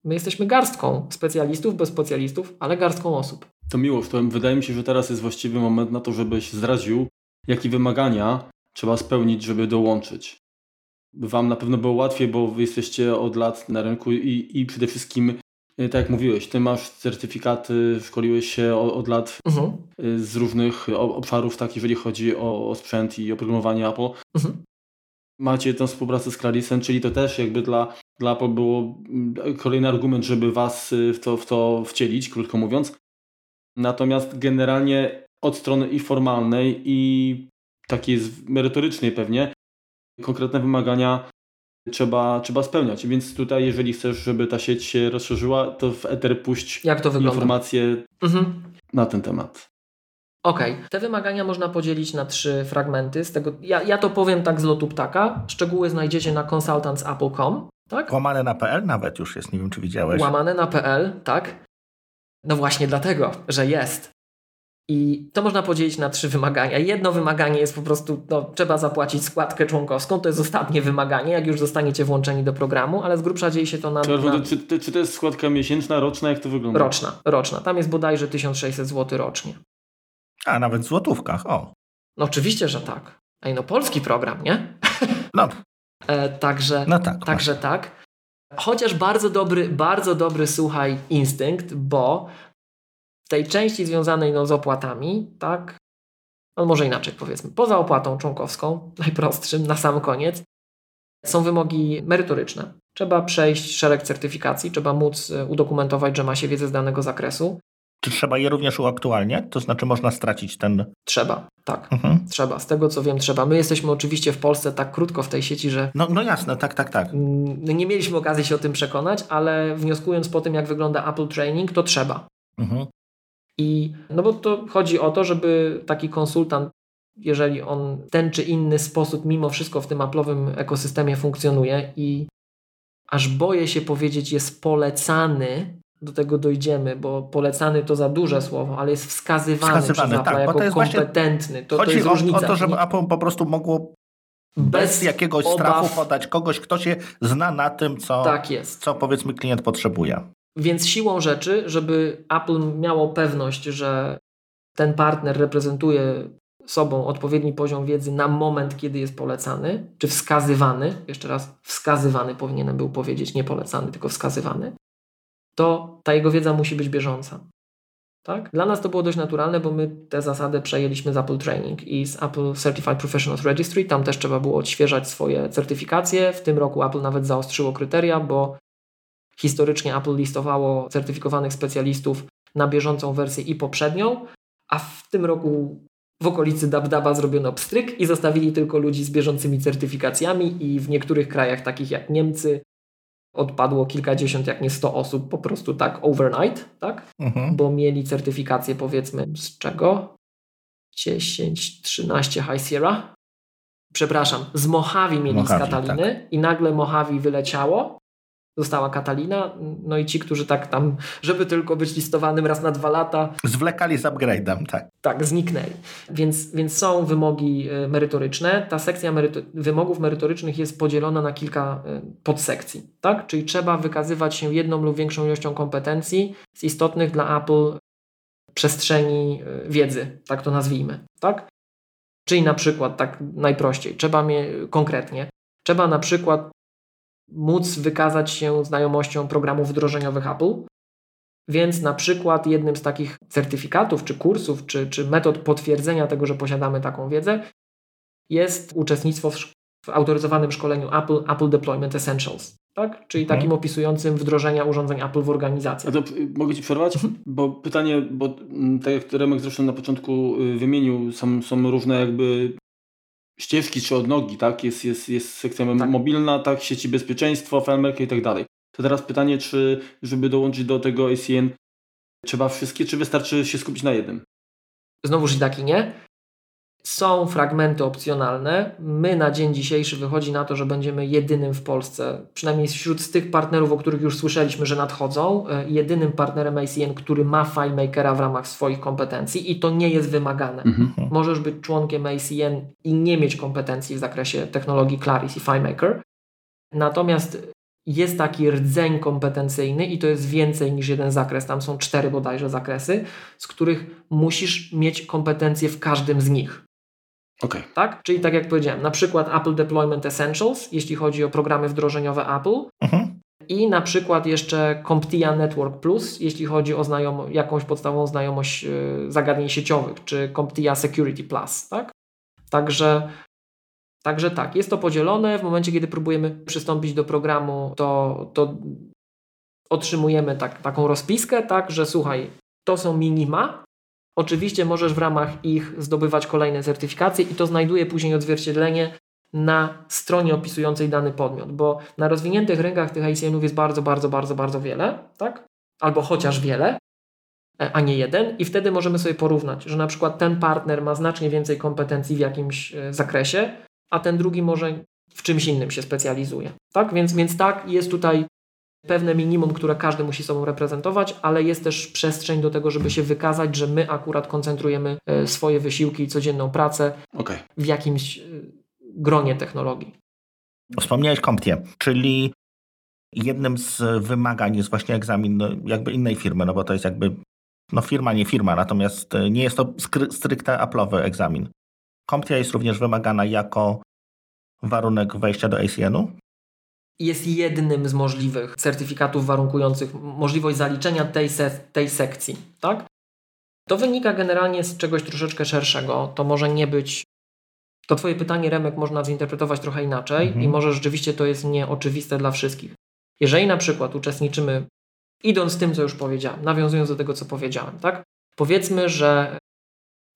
My jesteśmy garstką specjalistów, bez specjalistów, ale garstką osób. To miło, to wydaje mi się, że teraz jest właściwy moment na to, żebyś zdradził, jakie wymagania trzeba spełnić, żeby dołączyć. Wam na pewno było łatwiej, bo wy jesteście od lat na rynku i, i przede wszystkim, y, tak jak mówiłeś, ty masz certyfikaty, szkoliłeś się od, od lat mhm. Y, z różnych obszarów, tak jeżeli chodzi o, o sprzęt i oprogramowanie Apple. Mhm. Macie tę współpracę z Clarisem, czyli to też jakby dla, dla Apple było kolejny argument, żeby was w to, w to wcielić, krótko mówiąc. Natomiast generalnie od strony i formalnej, i takiej merytorycznej pewnie, konkretne wymagania trzeba, trzeba spełniać. Więc tutaj, jeżeli chcesz, żeby ta sieć się rozszerzyła, to w Ether puść Jak to informacje mhm. na ten temat. Okej, okay. te wymagania można podzielić na trzy fragmenty. Z tego, ja, ja to powiem tak z lotu ptaka. Szczegóły znajdziecie na consultantsapple.com. Tak? Łamane na PL nawet już jest, nie wiem czy widziałeś. Łamane na PL, tak. No właśnie dlatego, że jest. I to można podzielić na trzy wymagania. Jedno wymaganie jest po prostu, no, trzeba zapłacić składkę członkowską, to jest ostatnie wymaganie, jak już zostaniecie włączeni do programu, ale z grubsza dzieje się to na... Czy, na... czy, czy to jest składka miesięczna, roczna, jak to wygląda? Roczna, roczna. Tam jest bodajże 1600 zł rocznie. A, nawet w złotówkach, o. No oczywiście, że tak. Ej, no polski program, nie? No. e, także no tak, także tak. Chociaż bardzo dobry, bardzo dobry, słuchaj, instynkt, bo tej części związanej no, z opłatami, tak, no może inaczej powiedzmy, poza opłatą członkowską, najprostszym, na sam koniec, są wymogi merytoryczne. Trzeba przejść szereg certyfikacji, trzeba móc e, udokumentować, że ma się wiedzę z danego zakresu. Czy trzeba je również uaktualniać? To znaczy można stracić ten... Trzeba, tak. Mhm. Trzeba. Z tego co wiem, trzeba. My jesteśmy oczywiście w Polsce tak krótko w tej sieci, że... No, no jasne, tak, tak, tak. Nie mieliśmy okazji się o tym przekonać, ale wnioskując po tym, jak wygląda Apple Training, to trzeba. Mhm. I no bo to chodzi o to, żeby taki konsultant, jeżeli on w ten czy inny sposób mimo wszystko w tym Apple'owym ekosystemie funkcjonuje i aż boję się powiedzieć jest polecany, do tego dojdziemy, bo polecany to za duże słowo, ale jest wskazywany, wskazywany przez Apple tak, jako to kompetentny. To, chodzi to jest o, różnica. o to, żeby Apple po prostu mogło bez, bez jakiegoś obaw. strachu podać kogoś, kto się zna na tym, co, tak co powiedzmy klient potrzebuje. Więc siłą rzeczy, żeby Apple miało pewność, że ten partner reprezentuje sobą odpowiedni poziom wiedzy na moment, kiedy jest polecany, czy wskazywany, jeszcze raz wskazywany powinienem był powiedzieć, nie polecany, tylko wskazywany, to ta jego wiedza musi być bieżąca. Tak? Dla nas to było dość naturalne, bo my tę zasadę przejęliśmy z Apple Training i z Apple Certified Professionals Registry. Tam też trzeba było odświeżać swoje certyfikacje. W tym roku Apple nawet zaostrzyło kryteria, bo Historycznie Apple listowało certyfikowanych specjalistów na bieżącą wersję i poprzednią, a w tym roku w okolicy DabDaba zrobiono pstryk i zostawili tylko ludzi z bieżącymi certyfikacjami i w niektórych krajach takich jak Niemcy odpadło kilkadziesiąt, jak nie sto osób po prostu tak overnight, tak? Mhm. Bo mieli certyfikację powiedzmy z czego? 10, 13 High Sierra. Przepraszam, z Mojave mieli Mojave, z Kataliny tak. i nagle Mojave wyleciało została Katalina, no i ci, którzy tak tam, żeby tylko być listowanym raz na dwa lata. Zwlekali z upgrade'em, tak. Tak, zniknęli. Więc, więc są wymogi e, merytoryczne. Ta sekcja meryto wymogów merytorycznych jest podzielona na kilka e, podsekcji, tak? Czyli trzeba wykazywać się jedną lub większą ilością kompetencji z istotnych dla Apple przestrzeni e, wiedzy, tak to nazwijmy, tak? Czyli na przykład, tak najprościej, trzeba mnie konkretnie, trzeba na przykład móc wykazać się znajomością programów wdrożeniowych Apple. Więc na przykład jednym z takich certyfikatów, czy kursów, czy, czy metod potwierdzenia tego, że posiadamy taką wiedzę, jest uczestnictwo w, w autoryzowanym szkoleniu Apple, Apple Deployment Essentials. Tak? Czyli mhm. takim opisującym wdrożenia urządzeń Apple w organizacji. A to mogę Ci przerwać? Mhm. Bo pytanie, bo mm, tak jak Remek zresztą na początku y, wymienił, są, są różne jakby ścieżki czy odnogi, tak? Jest, jest, jest sekcja tak. mobilna, tak? Sieci bezpieczeństwa, FileMaker i tak dalej. To teraz pytanie, czy żeby dołączyć do tego ACN trzeba wszystkie, czy wystarczy się skupić na jednym? znowuż i tak i nie. Są fragmenty opcjonalne. My na dzień dzisiejszy wychodzi na to, że będziemy jedynym w Polsce, przynajmniej wśród tych partnerów, o których już słyszeliśmy, że nadchodzą, e, jedynym partnerem ACN, który ma FileMakera w ramach swoich kompetencji i to nie jest wymagane. Mhm. Możesz być członkiem ACN i nie mieć kompetencji w zakresie technologii Claris i FileMaker. Natomiast jest taki rdzeń kompetencyjny i to jest więcej niż jeden zakres. Tam są cztery bodajże zakresy, z których musisz mieć kompetencje w każdym z nich. Okay. Tak? Czyli tak jak powiedziałem, na przykład Apple Deployment Essentials, jeśli chodzi o programy wdrożeniowe Apple. Mhm. I na przykład jeszcze CompTIA Network Plus, jeśli chodzi o znajom- jakąś podstawową znajomość yy, zagadnień sieciowych, czy CompTIA Security Plus. Tak? Także Także tak, jest to podzielone. W momencie, kiedy próbujemy przystąpić do programu, to, to otrzymujemy tak, taką rozpiskę, tak, że słuchaj, to są minima. Oczywiście możesz w ramach ich zdobywać kolejne certyfikacje i to znajduje później odzwierciedlenie na stronie opisującej dany podmiot, bo na rozwiniętych rynkach tych ICN-ów jest bardzo, bardzo, bardzo, bardzo wiele, tak? Albo chociaż wiele, e, a nie jeden, i wtedy możemy sobie porównać, że na przykład ten partner ma znacznie więcej kompetencji w jakimś e, zakresie, a ten drugi może w czymś innym się specjalizuje. Tak? Więc, więc tak, jest tutaj pewne minimum, które każdy musi sobą reprezentować, ale jest też przestrzeń do tego, żeby się wykazać, że my akurat koncentrujemy e, swoje wysiłki i codzienną pracę okay. w jakimś e, gronie technologii. Wspomniałeś CompTIA, czyli jednym z wymagań jest właśnie egzamin no, jakby innej firmy, no bo to jest jakby no firma, nie firma, natomiast e, nie jest to stricte Apple'owy egzamin. CompTIA jest również wymagana jako warunek wejścia do ACN-u? Jest jednym z możliwych certyfikatów warunkujących możliwość zaliczenia tej, se tej sekcji. Tak? To wynika generalnie z czegoś troszeczkę szerszego. To może nie być. To Twoje pytanie, Remek, można zinterpretować trochę inaczej mhm. i może rzeczywiście to jest nieoczywiste dla wszystkich. Jeżeli na przykład uczestniczymy, idąc tym, co już powiedziałem, nawiązując do tego, co powiedziałem, tak? Powiedzmy, że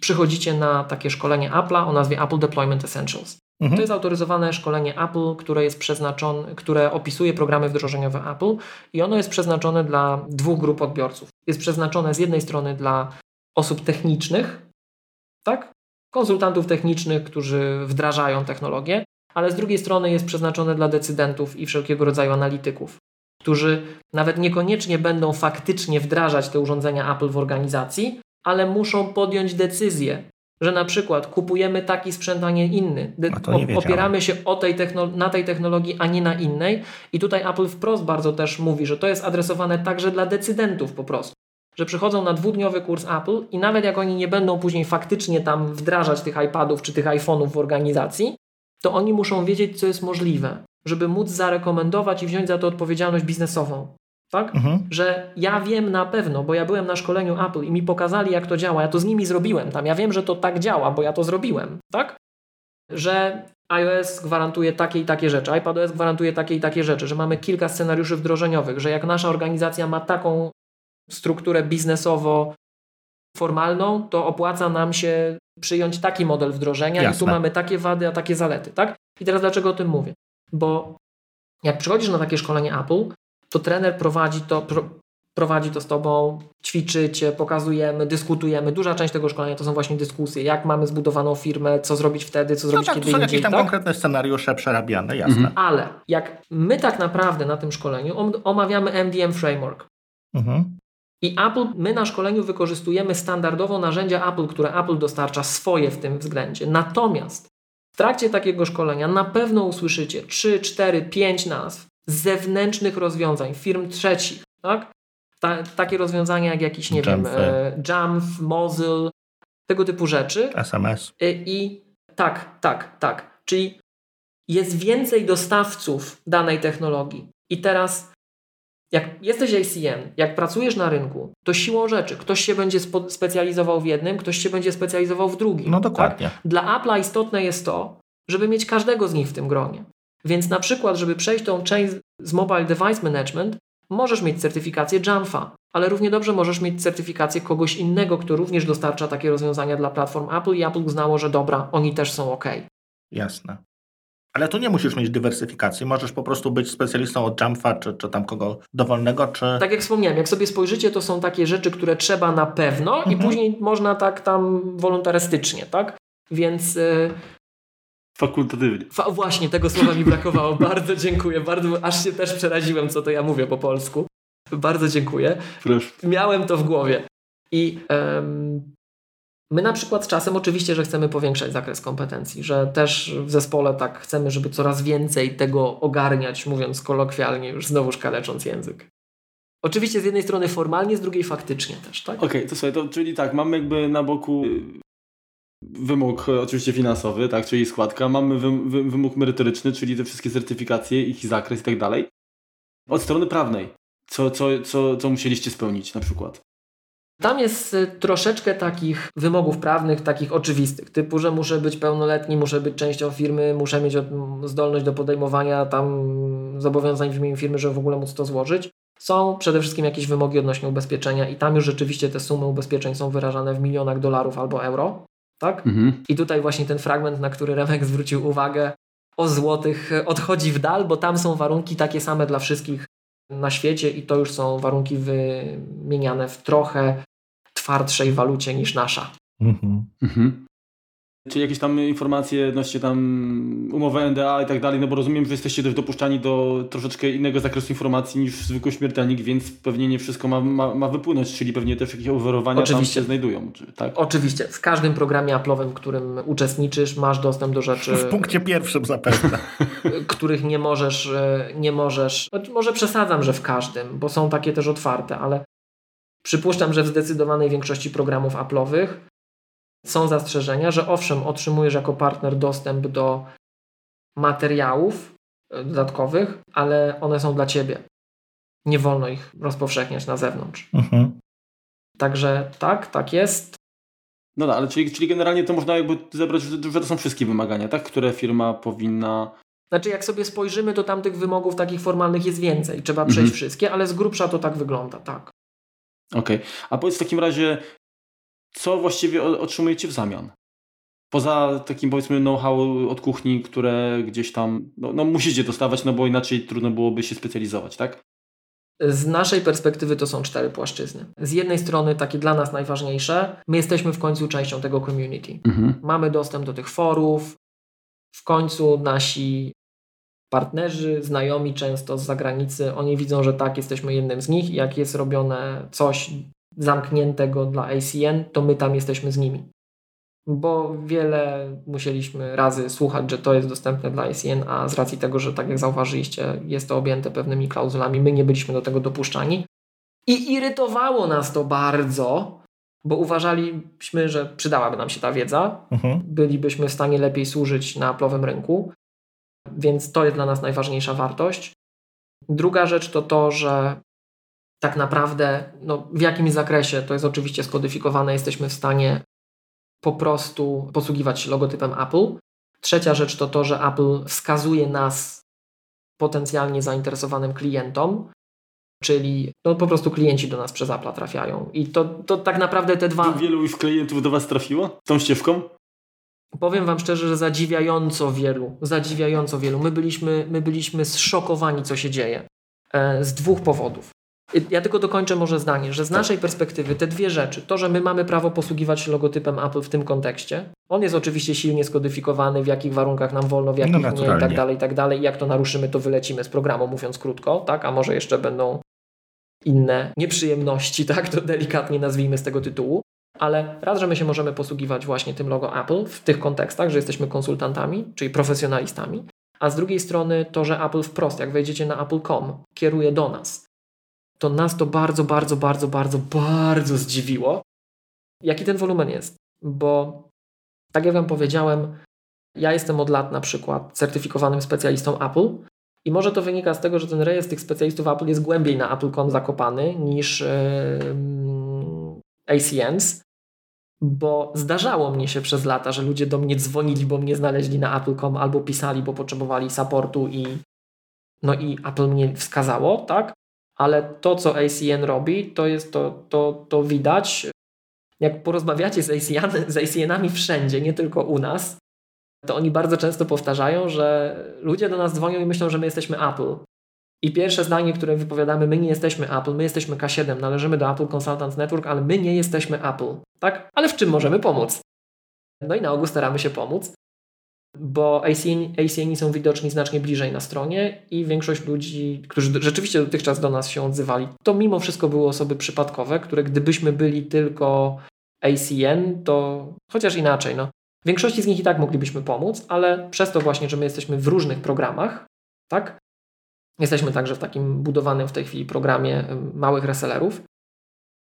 przychodzicie na takie szkolenie Apple'a o nazwie Apple Deployment Essentials. Mhm. To jest autoryzowane szkolenie Apple, które jest przeznaczone, które opisuje programy wdrożeniowe Apple i ono jest przeznaczone dla dwóch grup odbiorców. Jest przeznaczone z jednej strony dla osób technicznych, tak? Konsultantów technicznych, którzy wdrażają technologię, ale z drugiej strony jest przeznaczone dla decydentów i wszelkiego rodzaju analityków, którzy nawet niekoniecznie będą faktycznie wdrażać te urządzenia Apple w organizacji, ale muszą podjąć decyzję, że na przykład kupujemy taki sprzęt, a nie inny. opieramy się o tej na tej technologii, a nie na innej. I tutaj Apple wprost bardzo też mówi, że to jest adresowane także dla decydentów po prostu. Że przychodzą na dwudniowy kurs Apple i nawet jak oni nie będą później faktycznie tam wdrażać tych iPadów czy tych iPhone'ów w organizacji, to oni muszą wiedzieć, co jest możliwe, żeby móc zarekomendować i wziąć za to odpowiedzialność biznesową tak? Mhm. Że ja wiem na pewno, bo ja byłem na szkoleniu Apple i mi pokazali, jak to działa, ja to z nimi zrobiłem tam, ja wiem, że to tak działa, bo ja to zrobiłem, tak? Że iOS gwarantuje takie i takie rzeczy, iPadOS gwarantuje takie i takie rzeczy, że mamy kilka scenariuszy wdrożeniowych, że jak nasza organizacja ma taką strukturę biznesowo formalną, to opłaca nam się przyjąć taki model wdrożenia Jasne. i tu mamy takie wady, a takie zalety, tak? I teraz dlaczego o tym mówię? Bo jak przychodzisz na takie szkolenie Apple, to trener prowadzi to, pro, prowadzi to z tobą, ćwiczycie, pokazujemy, dyskutujemy. Duża część tego szkolenia to są właśnie dyskusje, jak mamy zbudowaną firmę, co zrobić wtedy, co zrobić no tak, kiedy są jakieś tam tak? konkretne scenariusze przerabiane, jasne. Mhm. Ale jak my tak naprawdę na tym szkoleniu omawiamy MDM Framework, mhm. I Apple, my na szkoleniu wykorzystujemy standardowo narzędzia Apple, które Apple dostarcza swoje w tym względzie. Natomiast w trakcie takiego szkolenia na pewno usłyszycie 3, 4, 5 nazw zewnętrznych rozwiązań, firm trzecich, tak? Ta, takie rozwiązania jak jakiś, nie Jamf, wiem, e, Jamf, Mozilla, tego typu rzeczy. SMS. I, e, I tak, tak, tak. Czyli jest więcej dostawców danej technologii. I teraz, jak jesteś ACN, jak pracujesz na rynku, to siłą rzeczy ktoś się będzie specjalizował w jednym, ktoś się będzie specjalizował w drugim. No dokładnie. Tak? Dla Apple'a istotne jest to, żeby mieć każdego z nich w tym gronie. Więc na przykład, żeby przejść tą część z Mobile Device Management, możesz mieć certyfikację Jamfa, ale równie dobrze możesz mieć certyfikację kogoś innego, kto również dostarcza takie rozwiązania dla platform Apple i Apple uznało, że dobra, oni też są ok. Jasne. Ale tu nie musisz mieć dywersyfikacji, możesz po prostu być specjalistą od Jamfa, czy, czy tam kogo dowolnego, czy... Tak jak wspomniałem, jak sobie spojrzycie, to są takie rzeczy, które trzeba na pewno mhm. i później można tak tam wolontarystycznie, tak? Więc... Yy... Fakultatywnie. Fa właśnie, tego słowa mi brakowało. bardzo dziękuję. Bardzo, aż się też przeraziłem, co to ja mówię po polsku. Bardzo dziękuję. Proszę. Miałem to w głowie. I My na przykład czasem oczywiście, że chcemy powiększać zakres kompetencji, że też w zespole tak chcemy, żeby coraz więcej tego ogarniać, mówiąc kolokwialnie, już znowuż kalecząc język. Oczywiście z jednej strony formalnie, z drugiej faktycznie też, tak? Okej, okay, to słuchaj, to, czyli tak, mamy jakby na boku y, wymóg oczywiście finansowy, tak, czyli składka, mamy wy, wy, wymóg merytoryczny, czyli te wszystkie certyfikacje, ich zakres i tak dalej. Od strony prawnej, co, co, co, co musieliście spełnić na przykład? Tam jest y, troszeczkę takich wymogów prawnych, takich oczywistych, typu, że muszę być pełnoletni, muszę być częścią firmy, muszę mieć zdolność do podejmowania tam zobowiązań w imieniu firmy, żeby w ogóle móc to złożyć. Są przede wszystkim jakieś wymogi odnośnie ubezpieczenia i tam już rzeczywiście te sumy ubezpieczeń są wyrażane w milionach dolarów albo euro. Tak? Mhm. I tutaj właśnie ten fragment, na który Remek zwrócił uwagę, o złotych odchodzi w dal, bo tam są warunki takie same dla wszystkich na świecie i to już są warunki wymieniane w trochę twardszej walucie niż nasza. Mhm. Mhm. Czy jakieś tam informacje odnośnie tam umowy NDA i tak dalej, no bo rozumiem, że jesteście też dopuszczani do troszeczkę innego zakresu informacji niż zwykły śmiertelnik, więc pewnie nie wszystko ma, ma, ma wypłynąć, czyli pewnie też jakieś overowania Oczywiście. tam się znajdują. Czy, tak? Oczywiście. W każdym programie Apple'owym, w którym uczestniczysz, masz dostęp do rzeczy... W punkcie pierwszym zapewne. których nie możesz, e, nie możesz... Może przesadzam, że w każdym, bo są takie też otwarte, ale Przypuszczam, że w zdecydowanej większości programów Apple'owych są zastrzeżenia, że owszem, otrzymujesz jako partner dostęp do materiałów e, dodatkowych, ale one są dla ciebie. Nie wolno ich rozpowszechniać na zewnątrz. Mhm. Także tak, tak jest. No tak, ale czyli, czyli generalnie to można jakby zebrać, że to są wszystkie wymagania, tak? Które firma powinna znaczy, jak sobie spojrzymy, to tam tych wymogów takich formalnych jest więcej. Trzeba przejść mhm. wszystkie, ale z grubsza to tak wygląda, tak. Okej. Okay. A powiedz w takim razie, co właściwie otrzymujecie w zamian? Poza takim powiedzmy know-how od kuchni, które gdzieś tam no, no, musicie dostawać, no bo inaczej trudno byłoby się specjalizować, tak? Z naszej perspektywy to są cztery płaszczyzny. Z jednej strony takie dla nas najważniejsze, my jesteśmy w końcu częścią tego community. Mhm. Mamy dostęp do tych forów, w końcu nasi partnerzy, znajomi często z zagranicy, oni widzą, że tak, jesteśmy jednym z nich i jak jest robione coś zamkniętego dla ACN, to my tam jesteśmy z nimi. Bo wiele musieliśmy razy słuchać, że to jest dostępne dla ACN, a z racji tego, że tak jak zauważyliście, jest to objęte pewnymi klauzulami, my nie byliśmy do tego dopuszczani. I irytowało nas to bardzo, bo uważaliśmy, że przydałaby nam się ta wiedza, mhm. bylibyśmy w stanie lepiej służyć na plowym rynku, więc to jest dla nas najważniejsza wartość. Druga rzecz to to, że tak naprawdę no, w jakimś zakresie, to jest oczywiście skodyfikowane, jesteśmy w stanie po prostu posługiwać się logotypem Apple. Trzecia rzecz to to, że Apple wskazuje nas potencjalnie zainteresowanym klientom, czyli no, po prostu klienci do nas przez Apple trafiają. I to, to tak naprawdę te dwa... Wielu już klientów do Was trafiło tą ścieżką? Powiem Wam szczerze, że zadziwiająco wielu, zadziwiająco wielu. My byliśmy, my byliśmy zszokowani, co się dzieje. E, z dwóch powodów. Ja tylko dokończę może zdanie, że z naszej perspektywy te dwie rzeczy, to, że my mamy prawo posługiwać się logotypem Apple w tym kontekście, on jest oczywiście silnie skodyfikowany, w jakich warunkach nam wolno, w jakich no nie i tak dalej, i tak dalej. Jak to naruszymy, to wylecimy z programu, mówiąc krótko, tak? A może jeszcze będą inne nieprzyjemności, tak? To delikatnie nazwijmy z tego tytułu ale raz, że my się możemy posługiwać właśnie tym logo Apple w tych kontekstach, że jesteśmy konsultantami, czyli profesjonalistami, a z drugiej strony to, że Apple wprost, jak wejdziecie na apple.com, kieruje do nas, to nas to bardzo, bardzo, bardzo, bardzo, bardzo zdziwiło, jaki ten wolumen jest. Bo tak jak Wam powiedziałem, ja jestem od lat na przykład certyfikowanym specjalistą Apple i może to wynika z tego, że ten rejestr tych specjalistów Apple jest głębiej na apple.com zakopany niż yy, ACNs, bo zdarzało mnie się przez lata, że ludzie do mnie dzwonili, bo mnie znaleźli na Apple.com albo pisali, bo potrzebowali supportu i no i Apple mnie wskazało, tak? Ale to, co ACN robi, to jest to, to, to widać. Jak porozmawiacie z, ACN, z ACN-ami wszędzie, nie tylko u nas, to oni bardzo często powtarzają, że ludzie do nas dzwonią i myślą, że my jesteśmy Apple. I pierwsze zdanie, które wypowiadamy, my nie jesteśmy Apple, my jesteśmy K7, należymy do Apple Consultants Network, ale my nie jesteśmy Apple. Tak? Ale w czym możemy pomóc? No i na ogół staramy się pomóc, bo ACN, są widoczni znacznie bliżej na stronie i większość ludzi, którzy rzeczywiście dotychczas do nas się odzywali, to mimo wszystko były osoby przypadkowe, które gdybyśmy byli tylko ACN, to chociaż inaczej, no. Większości z nich i tak moglibyśmy pomóc, ale przez to właśnie, że my jesteśmy w różnych programach, tak? Jesteśmy także w takim budowanym w tej chwili programie małych resellerów,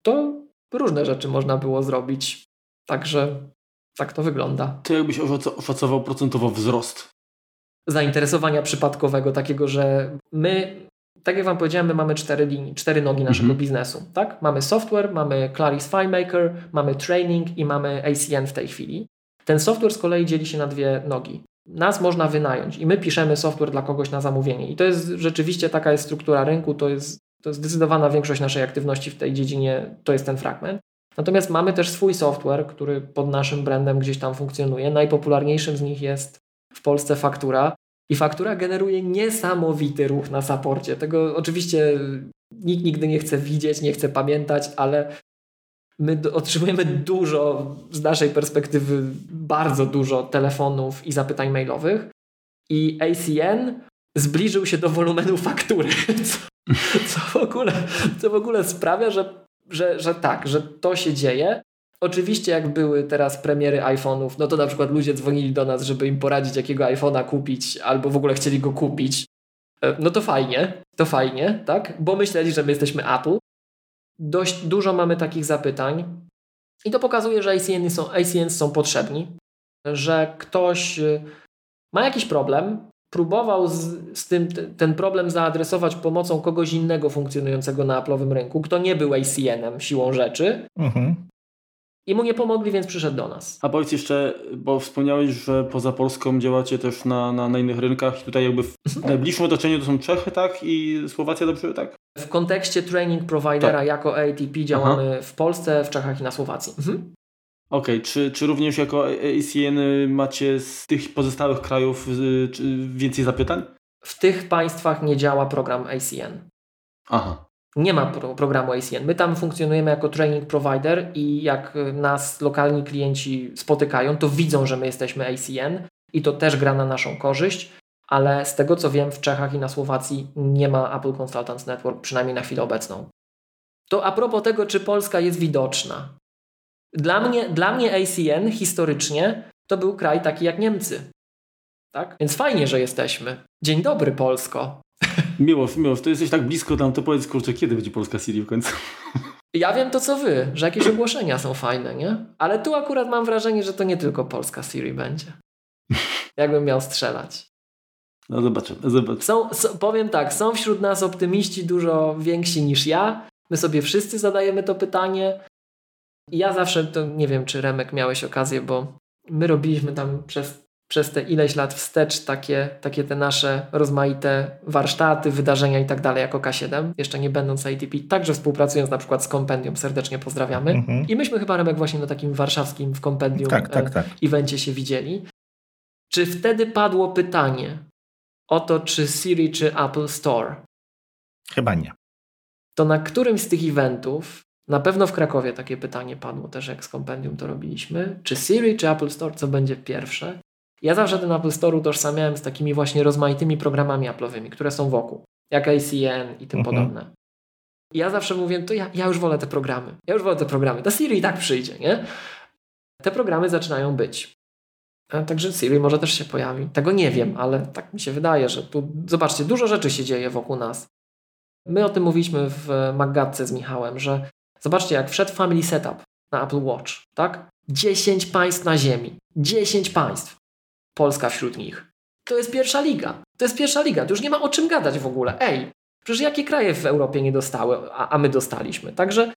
to różne rzeczy można było zrobić. Także tak to wygląda. To jakbyś oszacował procentowo wzrost? Zainteresowania przypadkowego, takiego, że my, tak jak Wam powiedziałem, my mamy cztery linii, cztery nogi naszego mhm. biznesu. Tak? Mamy software, mamy Claris FileMaker, mamy training i mamy ACN w tej chwili. Ten software z kolei dzieli się na dwie nogi. Nas można wynająć i my piszemy software dla kogoś na zamówienie. I to jest rzeczywiście taka jest struktura rynku, to jest, to jest zdecydowana większość naszej aktywności w tej dziedzinie, to jest ten fragment. Natomiast mamy też swój software, który pod naszym brandem gdzieś tam funkcjonuje. Najpopularniejszym z nich jest w Polsce faktura. I faktura generuje niesamowity ruch na saporcie. Tego oczywiście nikt nigdy nie chce widzieć, nie chce pamiętać, ale my otrzymujemy dużo, z naszej perspektywy, bardzo dużo telefonów i zapytań mailowych. I ACN zbliżył się do wolumenu faktury, co, co, w, ogóle, co w ogóle sprawia, że że, że tak, że to się dzieje. Oczywiście jak były teraz premiery iPhone'ów, no to na przykład ludzie dzwonili do nas, żeby im poradzić jakiego iPhone'a kupić, albo w ogóle chcieli go kupić. E, no to fajnie, to fajnie, tak? Bo myśleli, że my jesteśmy Apple. Dość dużo mamy takich zapytań i to pokazuje, że ACN są, ACN są potrzebni, że ktoś y, ma jakiś problem, próbował z, z tym ten problem zaadresować pomocą kogoś innego funkcjonującego na Apple'owym rynku, kto nie był ACN-em siłą rzeczy. Mhm. I mu nie pomogli, więc przyszedł do nas. A powiedz jeszcze, bo wspomniałeś, że poza Polską działacie też na, na, na innych rynkach i tutaj jakby w mhm. najbliższym otoczeniu to są Czechy, tak? I Słowacja, dobrze, tak? W kontekście training providera tak. jako ATP działamy Aha. w Polsce, w Czechach i na Słowacji. Mhm. Okej, okay. czy, czy również jako ACN macie z tych pozostałych krajów y, więcej zapytań? W tych państwach nie działa program ACN. Aha. Nie ma pro programu ACN. My tam funkcjonujemy jako training provider i jak nas lokalni klienci spotykają, to widzą, że my jesteśmy ACN i to też gra na naszą korzyść, ale z tego co wiem, w Czechach i na Słowacji nie ma Apple Consultants Network, przynajmniej na chwilę obecną. To a propos tego, czy Polska jest widoczna. Dla mnie, dla mnie ACN historycznie to był kraj taki jak Niemcy. Tak? Więc fajnie, że jesteśmy. Dzień dobry, Polsko. Miło, miło, to jesteś tak blisko tam, to powiedz, kurczę, kiedy będzie Polska Siri w końcu? Ja wiem to, co wy, że jakieś ogłoszenia są fajne, nie? Ale tu akurat mam wrażenie, że to nie tylko Polska Siri będzie. Jakbym miał strzelać. No zobaczymy, zobaczymy. Są, są, powiem tak, są wśród nas optymiści dużo więksi niż ja. My sobie wszyscy zadajemy to pytanie. Ja zawsze, to nie wiem, czy Remek miałeś okazję, bo my robiliśmy tam przez, przez te ileś lat wstecz takie, takie te nasze rozmaite warsztaty, wydarzenia i tak dalej jako K7, jeszcze nie będąc ATP, także współpracując na przykład z Kompendium, serdecznie pozdrawiamy. Mhm. I myśmy chyba Remek właśnie na takim warszawskim w Kompendium tak, tak, tak. evencie się widzieli. Czy wtedy padło pytanie o to, czy Siri, czy Apple Store? Chyba nie. To na którymś z tych eventów na pewno w Krakowie takie pytanie padło też, jak z kompendium to robiliśmy. Czy Siri, czy Apple Store, co będzie pierwsze? Ja zawsze ten Apple Store utożsamiałem z takimi właśnie rozmaitymi programami Apple'owymi, które są wokół, jak ACN i tym mhm. podobne. I ja zawsze mówię, to ja, ja już wolę te programy. Ja już wolę te programy. Ta Siri i tak przyjdzie, nie? Te programy zaczynają być. Także Siri może też się pojawi. Tego nie wiem, ale tak mi się wydaje, że tu, zobaczcie, dużo rzeczy się dzieje wokół nas. My o tym mówiliśmy w Maggatce z Michałem, że Zobaczcie, jak wszedł Family Setup na Apple Watch, tak? 10 państw na ziemi. 10 państw. Polska wśród nich. To jest pierwsza liga. To jest pierwsza liga. To już nie ma o czym gadać w ogóle. Ej, przecież jakie kraje w Europie nie dostały, a, a my dostaliśmy. Także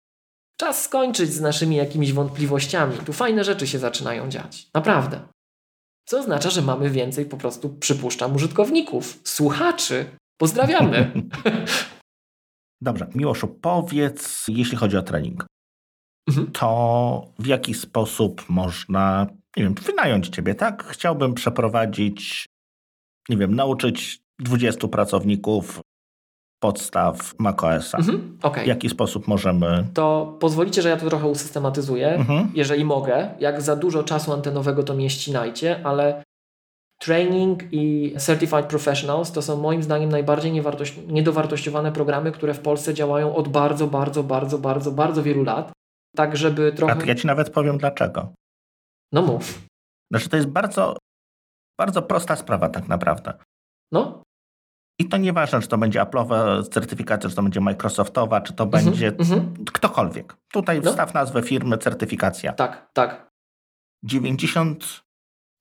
czas skończyć z naszymi jakimiś wątpliwościami. Tu fajne rzeczy się zaczynają dziać. Naprawdę. Co oznacza, że mamy więcej po prostu, przypuszczam, użytkowników, słuchaczy. Pozdrawiamy. Dobrze, Miłoszu, powiedz, jeśli chodzi o trening. mhm. to w jaki sposób można, nie wiem, wynająć ciebie, tak? Chciałbym przeprowadzić, nie wiem, nauczyć 20 pracowników podstaw macOSa. Mhm, okay. W jaki sposób możemy... To pozwolicie, że ja to trochę usystematyzuję, mhm. jeżeli mogę. Jak za dużo czasu antenowego to mnie ścinajcie, ale Training i Certified Professionals to są moim zdaniem najbardziej niedowartościowane programy, które w Polsce działają od bardzo, bardzo, bardzo, bardzo, bardzo wielu lat. Tak, żeby trochę. A ja ci nawet powiem dlaczego. No mów. Znaczy, to jest bardzo, bardzo prosta sprawa, tak naprawdę. No. I to nieważne, czy to będzie Apple'owa certyfikacja, czy to będzie Microsoftowa, czy to mm -hmm, będzie mm -hmm. ktokolwiek. Tutaj no. wstaw nazwę firmy, certyfikacja. Tak, tak. 90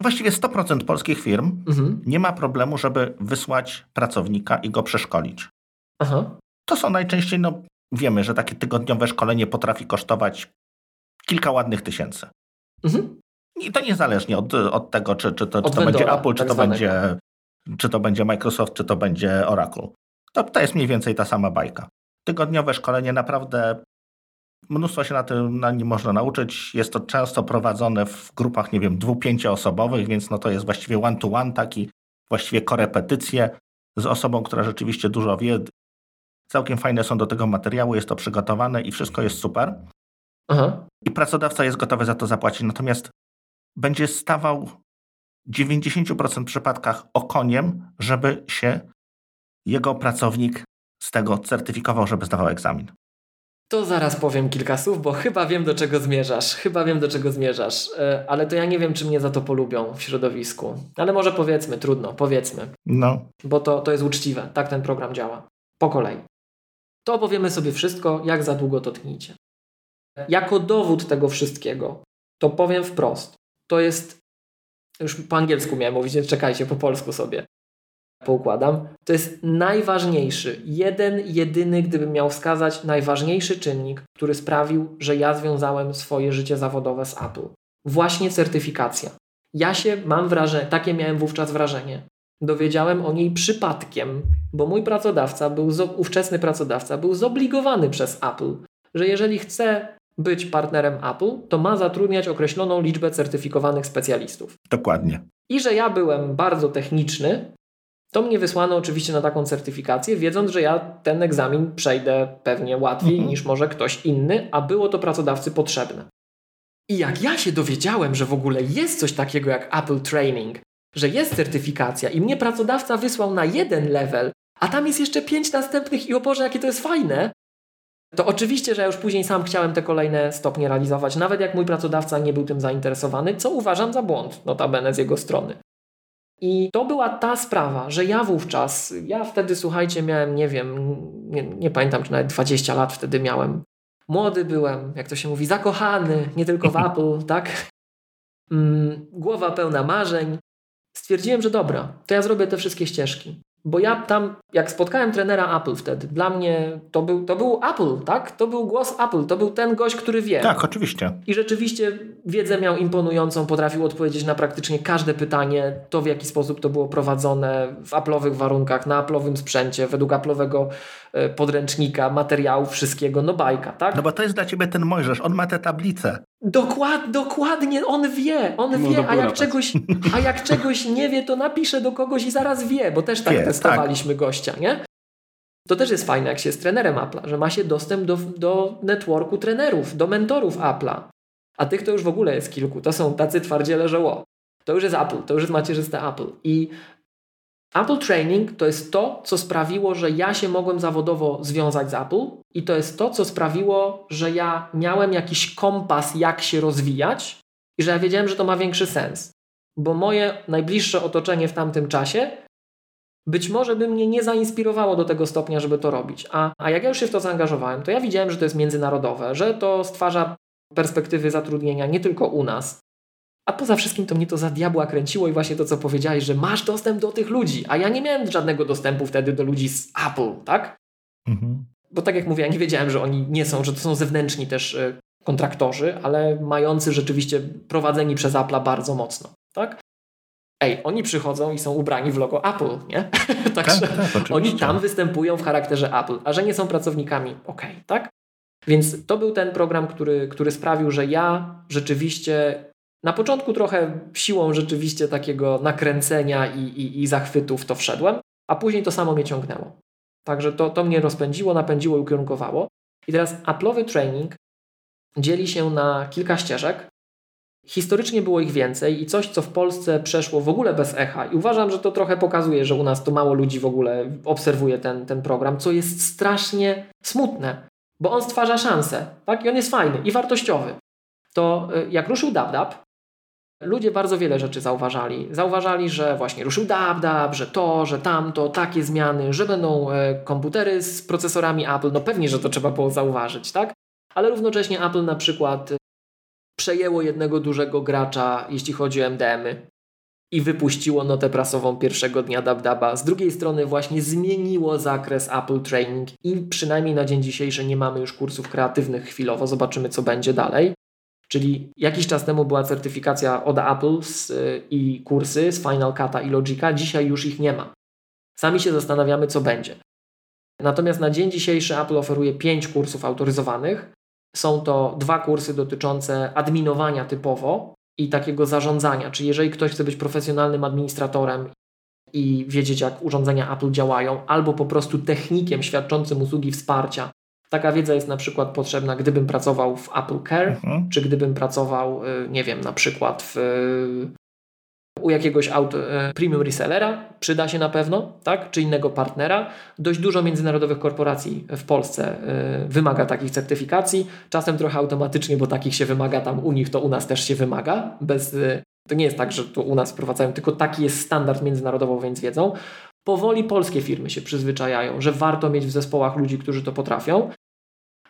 Właściwie 100% polskich firm mhm. nie ma problemu, żeby wysłać pracownika i go przeszkolić. Aha. To są najczęściej, no wiemy, że takie tygodniowe szkolenie potrafi kosztować kilka ładnych tysięcy. Mhm. I to niezależnie od, od tego, czy, czy, to, czy to będzie Apple, czy tak to będzie, czy to będzie Microsoft, czy to będzie Oracle. To, to jest mniej więcej ta sama bajka. Tygodniowe szkolenie naprawdę Mnóstwo się na tym na nim można nauczyć. Jest to często prowadzone w grupach, nie wiem, dwu, pięcioosobowych, więc no to jest właściwie one-to-one, taki właściwie korepetycje z osobą, która rzeczywiście dużo wie. Całkiem fajne są do tego materiały, jest to przygotowane i wszystko jest super. Aha. I pracodawca jest gotowy za to zapłacić. Natomiast będzie stawał w 90% przypadkach okoniem, żeby się jego pracownik z tego certyfikował, żeby zdawał egzamin. To zaraz powiem kilka słów, bo chyba wiem do czego zmierzasz. Chyba wiem do czego zmierzasz, e, ale to ja nie wiem, czy mnie za to polubią w środowisku. Ale może powiedzmy, trudno, powiedzmy. No. Bo to, to jest uczciwe. Tak ten program działa. Po kolei. To opowiemy sobie wszystko, jak za długo to tnijcie. Jako dowód tego wszystkiego, to powiem wprost. To jest. Już po angielsku miałem mówić, więc czekajcie, po polsku sobie poukładam, to jest najważniejszy, jeden, jedyny, gdybym miał wskazać, najważniejszy czynnik, który sprawił, że ja związałem swoje życie zawodowe z Apple. Właśnie certyfikacja. Ja się mam wrażenie, takie miałem wówczas wrażenie, dowiedziałem o niej przypadkiem, bo mój pracodawca, był ówczesny pracodawca, był zobligowany przez Apple, że jeżeli chce być partnerem Apple, to ma zatrudniać określoną liczbę certyfikowanych specjalistów. Dokładnie. I że ja byłem bardzo techniczny, to mnie wysłano oczywiście na taką certyfikację, wiedząc, że ja ten egzamin przejdę pewnie łatwiej mhm. niż może ktoś inny, a było to pracodawcy potrzebne. I jak ja się dowiedziałem, że w ogóle jest coś takiego jak Apple Training, że jest certyfikacja i mnie pracodawca wysłał na jeden level, a tam jest jeszcze pięć następnych i o Boże, jakie to jest fajne, to oczywiście, że ja już później sam chciałem te kolejne stopnie realizować, nawet jak mój pracodawca nie był tym zainteresowany, co uważam za błąd, notabene z jego strony. I to była ta sprawa, że ja wówczas, ja wtedy, słuchajcie, miałem, nie wiem, nie, nie, pamiętam, czy nawet 20 lat wtedy miałem. Młody byłem, jak to się mówi, zakochany, nie tylko w Apple, tak? Mm, głowa pełna marzeń. Stwierdziłem, że dobra, to ja zrobię te wszystkie ścieżki. Bo ja tam, jak spotkałem trenera Apple wtedy, dla mnie to był, to był Apple, tak? To był głos Apple, to był ten gość, który wie. Tak, oczywiście. I rzeczywiście wiedzę miał imponującą, potrafił odpowiedzieć na praktycznie każde pytanie, to w jaki sposób to było prowadzone w Apple'owych warunkach, na Apple'owym sprzęcie, według Apple'owego e, podręcznika, materiału, wszystkiego, no bajka, tak? No bo to jest dla ciebie ten Mojżesz, on ma te tablice. Dokład, dokładnie, on wie, on no wie, a jak, czegoś, a jak czegoś nie wie, to napisze do kogoś i zaraz wie, bo też tak wie, testowaliśmy tak. gościa, nie? To też jest fajne, jak się jest trenerem Apple'a, że ma się dostęp do, do networku trenerów, do mentorów Apple'a. A tych to już w ogóle jest kilku. To są tacy twardziele, że ło. To już jest Apple, to już jest macierzyste Apple. I Apple Training to jest to, co sprawiło, że ja się mogłem zawodowo związać z Apple i to jest to, co sprawiło, że ja miałem jakiś kompas, jak się rozwijać i że ja wiedziałem, że to ma większy sens. Bo moje najbliższe otoczenie w tamtym czasie być może by mnie nie zainspirowało do tego stopnia, żeby to robić. A, a jak ja już się w to zaangażowałem, to ja widziałem, że to jest międzynarodowe, że to stwarza perspektywy zatrudnienia nie tylko u nas, a poza wszystkim to mnie to za diabła kręciło i właśnie to, co powiedziałeś, że masz dostęp do tych ludzi, a ja nie miałem żadnego dostępu wtedy do ludzi z Apple, tak? Mhm. Bo tak jak mówię, ja nie wiedziałem, że oni nie są, że to są zewnętrzni też e, kontraktorzy, ale mający rzeczywiście prowadzeni przez Apple'a bardzo mocno, tak? Ej, oni przychodzą i są ubrani w logo Apple, nie? Także tak, tak, oni tam występują w charakterze Apple, a że nie są pracownikami, okej, okay, tak? Więc to był ten program, który, który sprawił, że ja rzeczywiście na początku trochę siłą rzeczywiście takiego nakręcenia i, i, i zachwytu w to wszedłem, a później to samo mnie ciągnęło. Także to, to mnie rozpędziło, napędziło i ukierunkowało. I teraz Apple'owy training dzieli się na kilka ścieżek. Historycznie było ich więcej i coś, co w Polsce przeszło w ogóle bez echa. I uważam, że to trochę pokazuje, że u nas to mało ludzi w ogóle obserwuje ten, ten program, co jest strasznie smutne, bo on stwarza szansę, tak? I on jest fajny i wartościowy. To y, jak ruszył DabDab, ludzie bardzo wiele rzeczy zauważali. Zauważali, że właśnie ruszył DabDab, że to, że tamto, takie zmiany, że będą e, komputery z procesorami Apple. No pewnie, że to trzeba było zauważyć, tak? Ale równocześnie Apple na przykład przejęło jednego dużego gracza, jeśli chodzi o MDM-y i wypuściło notę prasową pierwszego dnia DabDaba. Z drugiej strony właśnie zmieniło zakres Apple Training i przynajmniej na dzień dzisiejszy nie mamy już kursów kreatywnych chwilowo. Zobaczymy, co będzie dalej. Czyli jakiś czas temu była certyfikacja od Apple z, i kursy z Final Cut'a i Logica, dzisiaj już ich nie ma. Sami się zastanawiamy, co będzie. Natomiast na dzień dzisiejszy Apple oferuje 5 kursów autoryzowanych. Są to dwa kursy dotyczące adminowania typowo i takiego zarządzania. Czyli jeżeli ktoś chce być profesjonalnym administratorem i wiedzieć, jak urządzenia Apple działają, albo po prostu technikiem świadczącym usługi wsparcia Taka wiedza jest na przykład potrzebna, gdybym pracował w Apple Care, mhm. czy gdybym pracował, y, nie wiem, na przykład w, u jakiegoś auto, y, premium resellera, przyda się na pewno, tak? czy innego partnera. Dość dużo międzynarodowych korporacji w Polsce y, wymaga takich certyfikacji, czasem trochę automatycznie, bo takich się wymaga tam u nich, to u nas też się wymaga. Bez, to nie jest tak, że to u nas wprowadzają, tylko taki jest standard międzynarodowo, więc wiedzą. Powoli polskie firmy się przyzwyczajają, że warto mieć w zespołach ludzi, którzy to potrafią.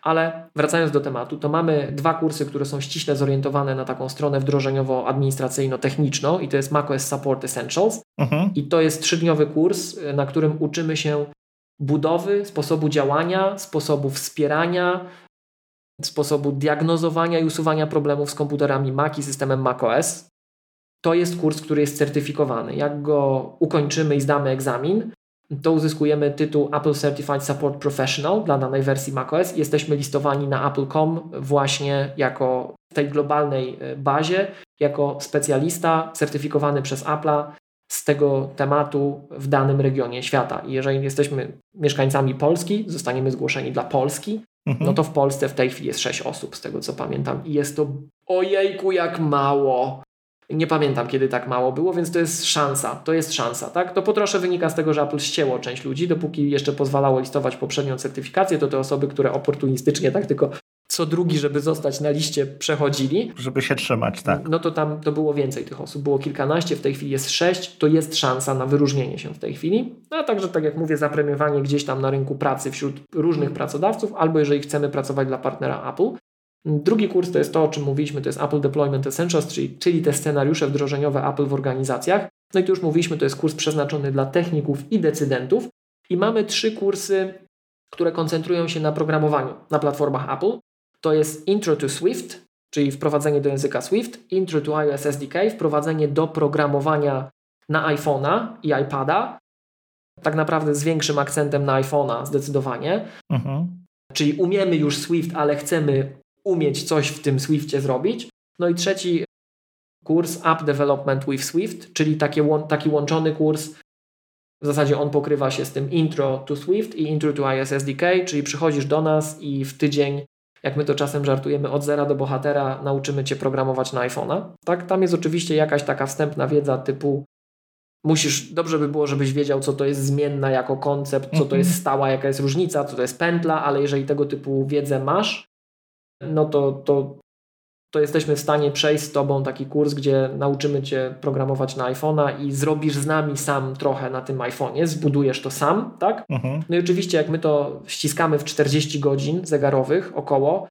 Ale wracając do tematu, to mamy dwa kursy, które są ściśle zorientowane na taką stronę wdrożeniowo-administracyjno-techniczną i to jest macOS Support Essentials. Mhm. I to jest trzydniowy kurs, na którym uczymy się budowy, sposobu działania, sposobu wspierania, sposobu diagnozowania i usuwania problemów z komputerami Mac i systemem macOS. To jest kurs, który jest certyfikowany. Jak go ukończymy i zdamy egzamin, to uzyskujemy tytuł Apple Certified Support Professional dla danej wersji macOS jesteśmy listowani na Apple.com właśnie jako w tej globalnej e, bazie, jako specjalista certyfikowany przez Apple'a z tego tematu w danym regionie świata. I jeżeli jesteśmy mieszkańcami Polski, zostaniemy zgłoszeni dla Polski, mhm. no to w Polsce w tej chwili jest 6 osób, z tego co pamiętam. I jest to ojejku jak mało. Nie pamiętam, kiedy tak mało było, więc to jest szansa. To jest szansa, tak? To po trosze wynika z tego, że Apple ścięło część ludzi, dopóki jeszcze pozwalało listować poprzednią certyfikację, to te osoby, które oportunistycznie tak tylko co drugi, żeby zostać na liście, przechodzili. Żeby się trzymać, tak. No to tam to było więcej tych osób. Było kilkanaście, w tej chwili jest sześć. To jest szansa na wyróżnienie się w tej chwili. No a także, tak jak mówię, zapremiowanie gdzieś tam na rynku pracy wśród różnych pracodawców, albo jeżeli chcemy pracować dla partnera Apple. Drugi kurs to jest to, o czym mówiliśmy, to jest Apple Deployment Essentials, czyli, czyli te scenariusze wdrożeniowe Apple w organizacjach. No i tu już mówiliśmy, to jest kurs przeznaczony dla techników i decydentów. I mamy trzy kursy, które koncentrują się na programowaniu na platformach Apple. To jest Intro to Swift, czyli wprowadzenie do języka Swift, Intro to iOS SDK, wprowadzenie do programowania na iPhone'a i iPada. Tak naprawdę z większym akcentem na iPhone'a zdecydowanie. Mhm. Czyli umiemy już Swift, ale chcemy umieć coś w tym Swiftie zrobić. No i trzeci kurs App Development with Swift, czyli taki, taki łączony kurs. W zasadzie on pokrywa się z tym Intro to Swift i Intro to iOS SDK, czyli przychodzisz do nas i w tydzień, jak my to czasem żartujemy, od zera do bohatera nauczymy Cię programować na iPhone'a. Tak, tam jest oczywiście jakaś taka wstępna wiedza typu musisz, dobrze by było, żebyś wiedział, co to jest zmienna jako koncept, co to jest mhm. stała, jaka jest różnica, co to jest pętla, ale jeżeli tego typu wiedzę masz, no to, to, to jesteśmy w stanie przejść z Tobą taki kurs, gdzie nauczymy Cię programować na iPhone'a i zrobisz z nami sam trochę na tym iPhone'ie, zbudujesz to sam, tak? Mhm. No i oczywiście jak my to ściskamy w 40 godzin zegarowych około,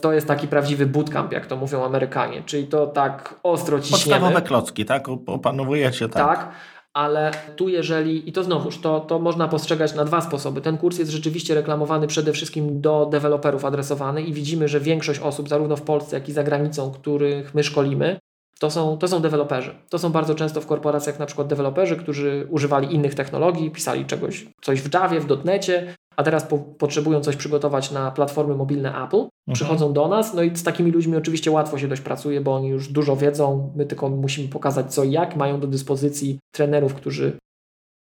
to jest taki prawdziwy bootcamp, jak to mówią Amerykanie, czyli to tak ostro ciśniemy. Podstawowe klocki, tak? Opanowujecie, tak? Tak, ale tu jeżeli, i to znowuż, to, to można postrzegać na dwa sposoby. Ten kurs jest rzeczywiście reklamowany przede wszystkim do deweloperów adresowany i widzimy, że większość osób, zarówno w Polsce, jak i za granicą, których my szkolimy, to są, to są deweloperzy. To są bardzo często w korporacjach na przykład deweloperzy, którzy używali innych technologii, pisali czegoś, coś w Javie, w dotnecie, a teraz po, potrzebują coś przygotować na platformy mobilne Apple. Mhm. Przychodzą do nas, no i z takimi ludźmi oczywiście łatwo się dość pracuje, bo oni już dużo wiedzą, my tylko musimy pokazać co i jak, mają do dyspozycji trenerów, którzy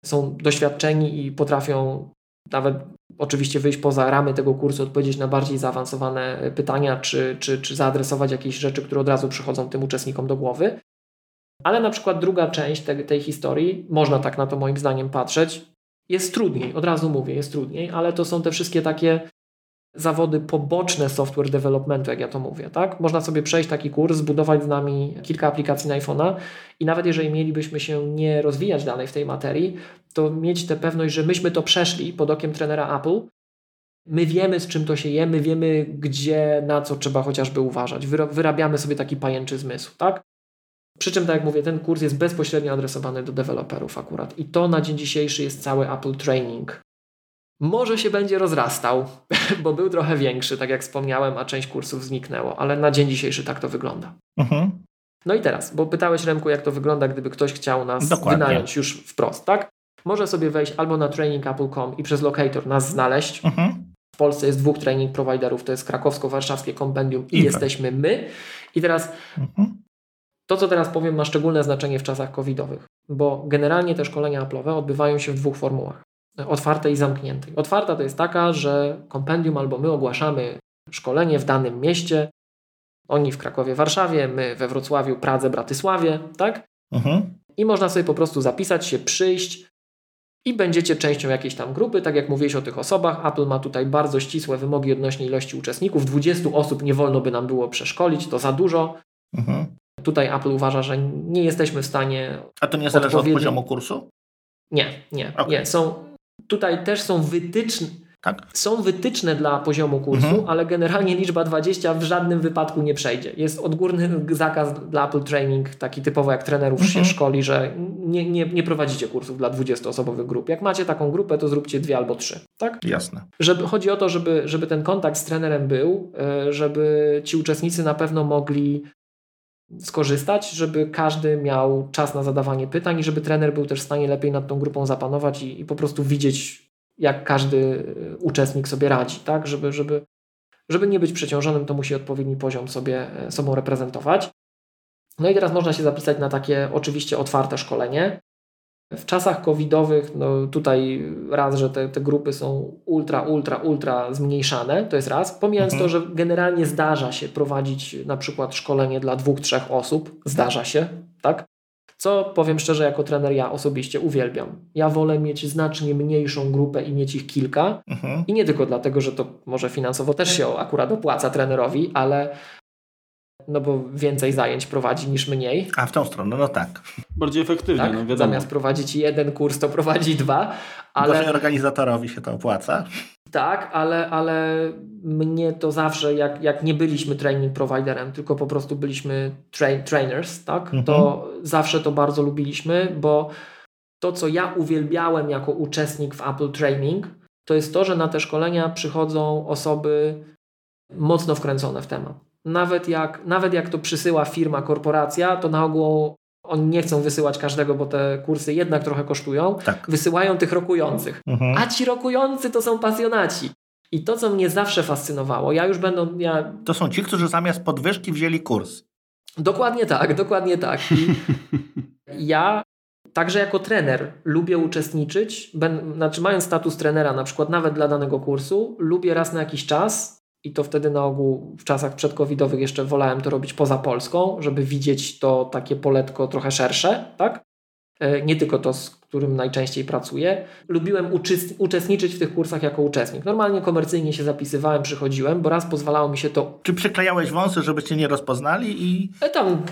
są doświadczeni i potrafią nawet oczywiście wyjść poza ramy tego kursu, odpowiedzieć na bardziej zaawansowane pytania, czy, czy, czy zaadresować jakieś rzeczy, które od razu przychodzą tym uczestnikom do głowy. Ale na przykład druga część te, tej historii, można tak na to moim zdaniem patrzeć, jest trudniej, od razu mówię, jest trudniej, ale to są te wszystkie takie zawody poboczne software developmentu, jak ja to mówię, tak? Można sobie przejść taki kurs, zbudować z nami kilka aplikacji na iPhone'a i nawet jeżeli mielibyśmy się nie rozwijać dalej w tej materii, to mieć tę pewność, że myśmy to przeszli pod okiem trenera Apple, my wiemy z czym to się je, my wiemy gdzie, na co trzeba chociażby uważać. Wyrabiamy sobie taki pajęczy zmysł, tak? Przy czym, tak jak mówię, ten kurs jest bezpośrednio adresowany do deweloperów akurat. I to na dzień dzisiejszy jest cały Apple Training. Może się będzie rozrastał, bo był trochę większy, tak jak wspomniałem, a część kursów zniknęło, ale na dzień dzisiejszy tak to wygląda. Mhm. No i teraz, bo pytałeś Remku, jak to wygląda, gdyby ktoś chciał nas Dokładnie. wynająć już wprost, tak? Może sobie wejść albo na trainingapple.com i przez locator nas znaleźć. Mhm. W Polsce jest dwóch training providerów, to jest krakowsko-warszawskie kompendium i, I jesteśmy my. I teraz mhm. to, co teraz powiem, ma szczególne znaczenie w czasach covidowych, bo generalnie te szkolenia Apple'owe odbywają się w dwóch formułach otwartej i zamkniętej. Otwarta to jest taka, że kompendium albo my ogłaszamy szkolenie w danym mieście, oni w Krakowie, Warszawie, my we Wrocławiu, Pradze, Bratysławie, tak? Mhm. I można sobie po prostu zapisać się, przyjść i będziecie częścią jakiejś tam grupy. Tak jak mówiłeś o tych osobach, Apple ma tutaj bardzo ścisłe wymogi odnośnie ilości uczestników. 20 osób nie wolno by nam było przeszkolić, to za dużo. Mhm. Tutaj Apple uważa, że nie jesteśmy w stanie. A to nie zależy odpowiedni... od poziomu kursu? Nie, nie, okay. nie. Są, Tutaj też są wytyczne. Tak? Są wytyczne dla poziomu kursu, mhm. ale generalnie liczba 20 w żadnym wypadku nie przejdzie. Jest odgórny zakaz dla Apple Training, taki typowo jak trenerów mhm. się szkoli, że nie, nie, nie prowadzicie kursów dla 20-osobowych grup. Jak macie taką grupę, to zróbcie dwie albo trzy. Tak? Jasne. Żeby, chodzi o to, żeby, żeby ten kontakt z trenerem był, e, żeby ci uczestnicy na pewno mogli skorzystać, żeby każdy miał czas na zadawanie pytań i żeby trener był też w stanie lepiej nad tą grupą zapanować i, i po prostu widzieć, jak każdy e, uczestnik sobie radzi, tak? Żeby, żeby, żeby nie być przeciążonym, to musi odpowiedni poziom sobie e, sobą reprezentować. No i teraz można się zapisać na takie oczywiście otwarte szkolenie. W czasach covidowych, no tutaj raz, że te, te grupy są ultra, ultra, ultra zmniejszane, to jest raz. Pomijając mhm. to, że generalnie zdarza się prowadzić na przykład szkolenie dla dwóch, trzech osób, zdarza się, tak? Co powiem szczerze, jako trener ja osobiście uwielbiam. Ja wolę mieć znacznie mniejszą grupę i mieć ich kilka. Mhm. I nie tylko dlatego, że to może finansowo też się akurat opłaca trenerowi, ale no bo więcej zajęć prowadzi niż mniej. A w tą stronę, no tak. Bardziej efektywnie, tak? no wiadomo. Zamiast prowadzić jeden kurs, to prowadzi dwa. Ale Gorzej organizatorowi się to opłaca. Tak, ale, ale mnie to zawsze, jak, jak nie byliśmy training providerem, tylko po prostu byliśmy tra trainers, tak, mhm. to zawsze to bardzo lubiliśmy, bo to, co ja uwielbiałem jako uczestnik w Apple Training, to jest to, że na te szkolenia przychodzą osoby mocno wkręcone w temat nawet jak, nawet jak to przysyła firma, korporacja, to na ogół oni nie chcą wysyłać każdego, bo te kursy jednak trochę kosztują. Tak. Wysyłają tych rokujących. Mhm. A ci rokujący to są pasjonaci. I to, co mnie zawsze fascynowało, ja już będą. Ja... To są ci, którzy zamiast podwyżki wzięli kurs. Dokładnie tak, dokładnie tak. I ja także jako trener lubię uczestniczyć, ben, znaczy mając status trenera, na przykład nawet dla danego kursu, lubię raz na jakiś czas i to wtedy na ogół w czasach przedcovidowych jeszcze wolałem to robić poza Polską, żeby widzieć to takie poletko trochę szersze, tak? E, nie tylko to, z którym najczęściej pracuję. Lubiłem uczestniczyć w tych kursach jako uczestnik. Normalnie komercyjnie się zapisywałem, przychodziłem, bo raz pozwalało mi się to... Czy przyklejałeś wąsy, żeby cię nie rozpoznali i... E, tam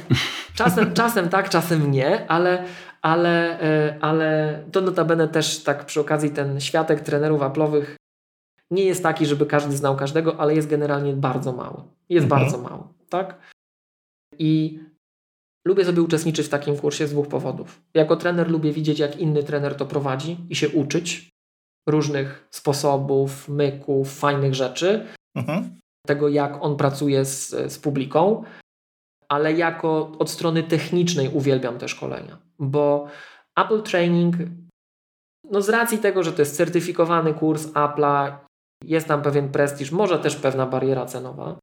czasem, czasem tak, czasem nie, ale, ale, e, ale to notabene też tak przy okazji ten światek trenerów aplowych nie jest taki, żeby każdy znał każdego, ale jest generalnie bardzo mały. Jest mhm. bardzo mały, tak? I lubię sobie uczestniczyć w takim kursie z dwóch powodów. Jako trener lubię widzieć, jak inny trener to prowadzi i się uczyć różnych sposobów, myków, fajnych rzeczy, mhm. tego jak on pracuje z, z publiką. ale jako od strony technicznej uwielbiam te szkolenia, bo Apple Training, no z racji tego, że to jest certyfikowany kurs Apple'a, jest tam pewien prestiż, może też pewna bariera cenowa,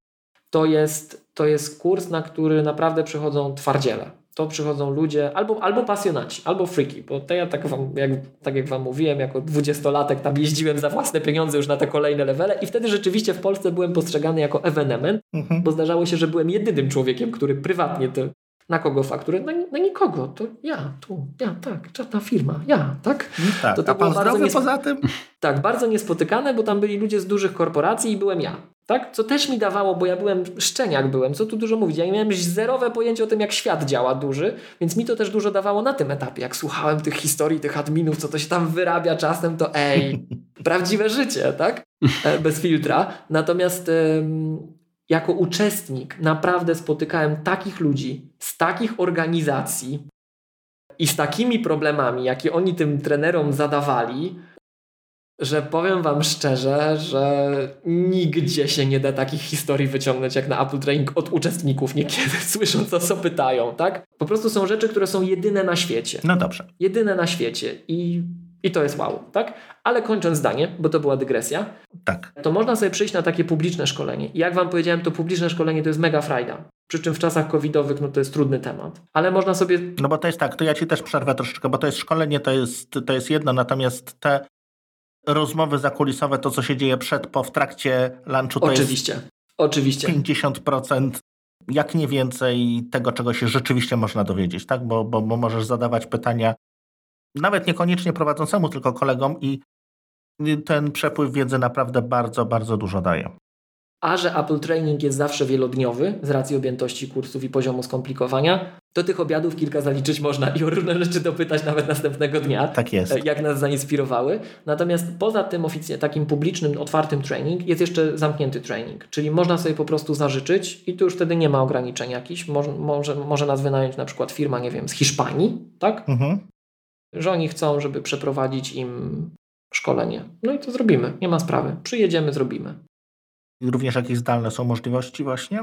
to jest, to jest kurs, na który naprawdę przychodzą twardziele to przychodzą ludzie albo, albo pasjonaci, albo freaky, bo to ja tak, wam, jak, tak jak Wam mówiłem, jako dwudziestolatek tam jeździłem za własne pieniądze już na te kolejne levele i wtedy rzeczywiście w Polsce byłem postrzegany jako ewenement, mhm. bo zdarzało się, że byłem jedynym człowiekiem, który prywatnie to na kogo fakturę? Na, na, nikogo. To ja, tu, ja, tak, czarna firma, ja, tak? tak to, to a pan zdrowy niespo... poza tym? Tak, bardzo niespotykane, bo tam byli ludzie z dużych korporacji i byłem ja. Tak? Co też mi dawało, bo ja byłem szczeniak byłem, co tu dużo mówić. Ja miałem zerowe pojęcie o tym, jak świat działa duży, więc mi to też dużo dawało na tym etapie. Jak słuchałem tych historii, tych adminów, co to się tam wyrabia czasem, to ej, prawdziwe życie, tak? E, bez filtra. Natomiast jako uczestnik naprawdę spotykałem takich ludzi z takich organizacji i z takimi problemami, jakie oni tym trenerom zadawali, że powiem Wam szczerze, że nigdzie się nie da takich historii wyciągnąć jak na Apple Training od uczestników niekiedy, słysząc o co pytają, tak? Po prostu są rzeczy, które są jedyne na świecie. No dobrze. Jedyne na świecie i, i to jest wow, tak? Ale kończąc zdanie, bo to była dygresja, tak. to można sobie przyjść na takie publiczne szkolenie. I jak Wam powiedziałem, to publiczne szkolenie to jest mega frajda. Przy czym w czasach covidowych no to jest trudny temat. Ale można sobie... No bo to jest tak, to ja Ci też przerwę troszeczkę, bo to jest szkolenie, to jest, to jest jedno, natomiast te rozmowy zakulisowe, to co się dzieje przed, po, w trakcie lunchu, to Oczywiście. jest Oczywiście. 50%, jak nie więcej tego, czego się rzeczywiście można dowiedzieć, tak? Bo, bo, bo możesz zadawać pytania nawet niekoniecznie prowadzącemu, tylko kolegom i ten przepływ wiedzy naprawdę bardzo, bardzo dużo daje. A że Apple Training jest zawsze wielodniowy z racji objętości kursów i poziomu skomplikowania, to tych obiadów kilka zaliczyć można i o różne rzeczy dopytać nawet następnego dnia. Tak jest. E, jak nas zainspirowały. Natomiast poza tym takim publicznym, otwartym training jest jeszcze zamknięty training, czyli można sobie po prostu zażyczyć i tu już wtedy nie ma ograniczeń jakichś. Może, może, może nas wynająć na przykład firma, nie wiem, z Hiszpanii, tak? Mhm. Że oni chcą, żeby przeprowadzić im szkolenie. No i to zrobimy, nie ma sprawy. Przyjedziemy, zrobimy. I również jakieś zdalne są możliwości właśnie?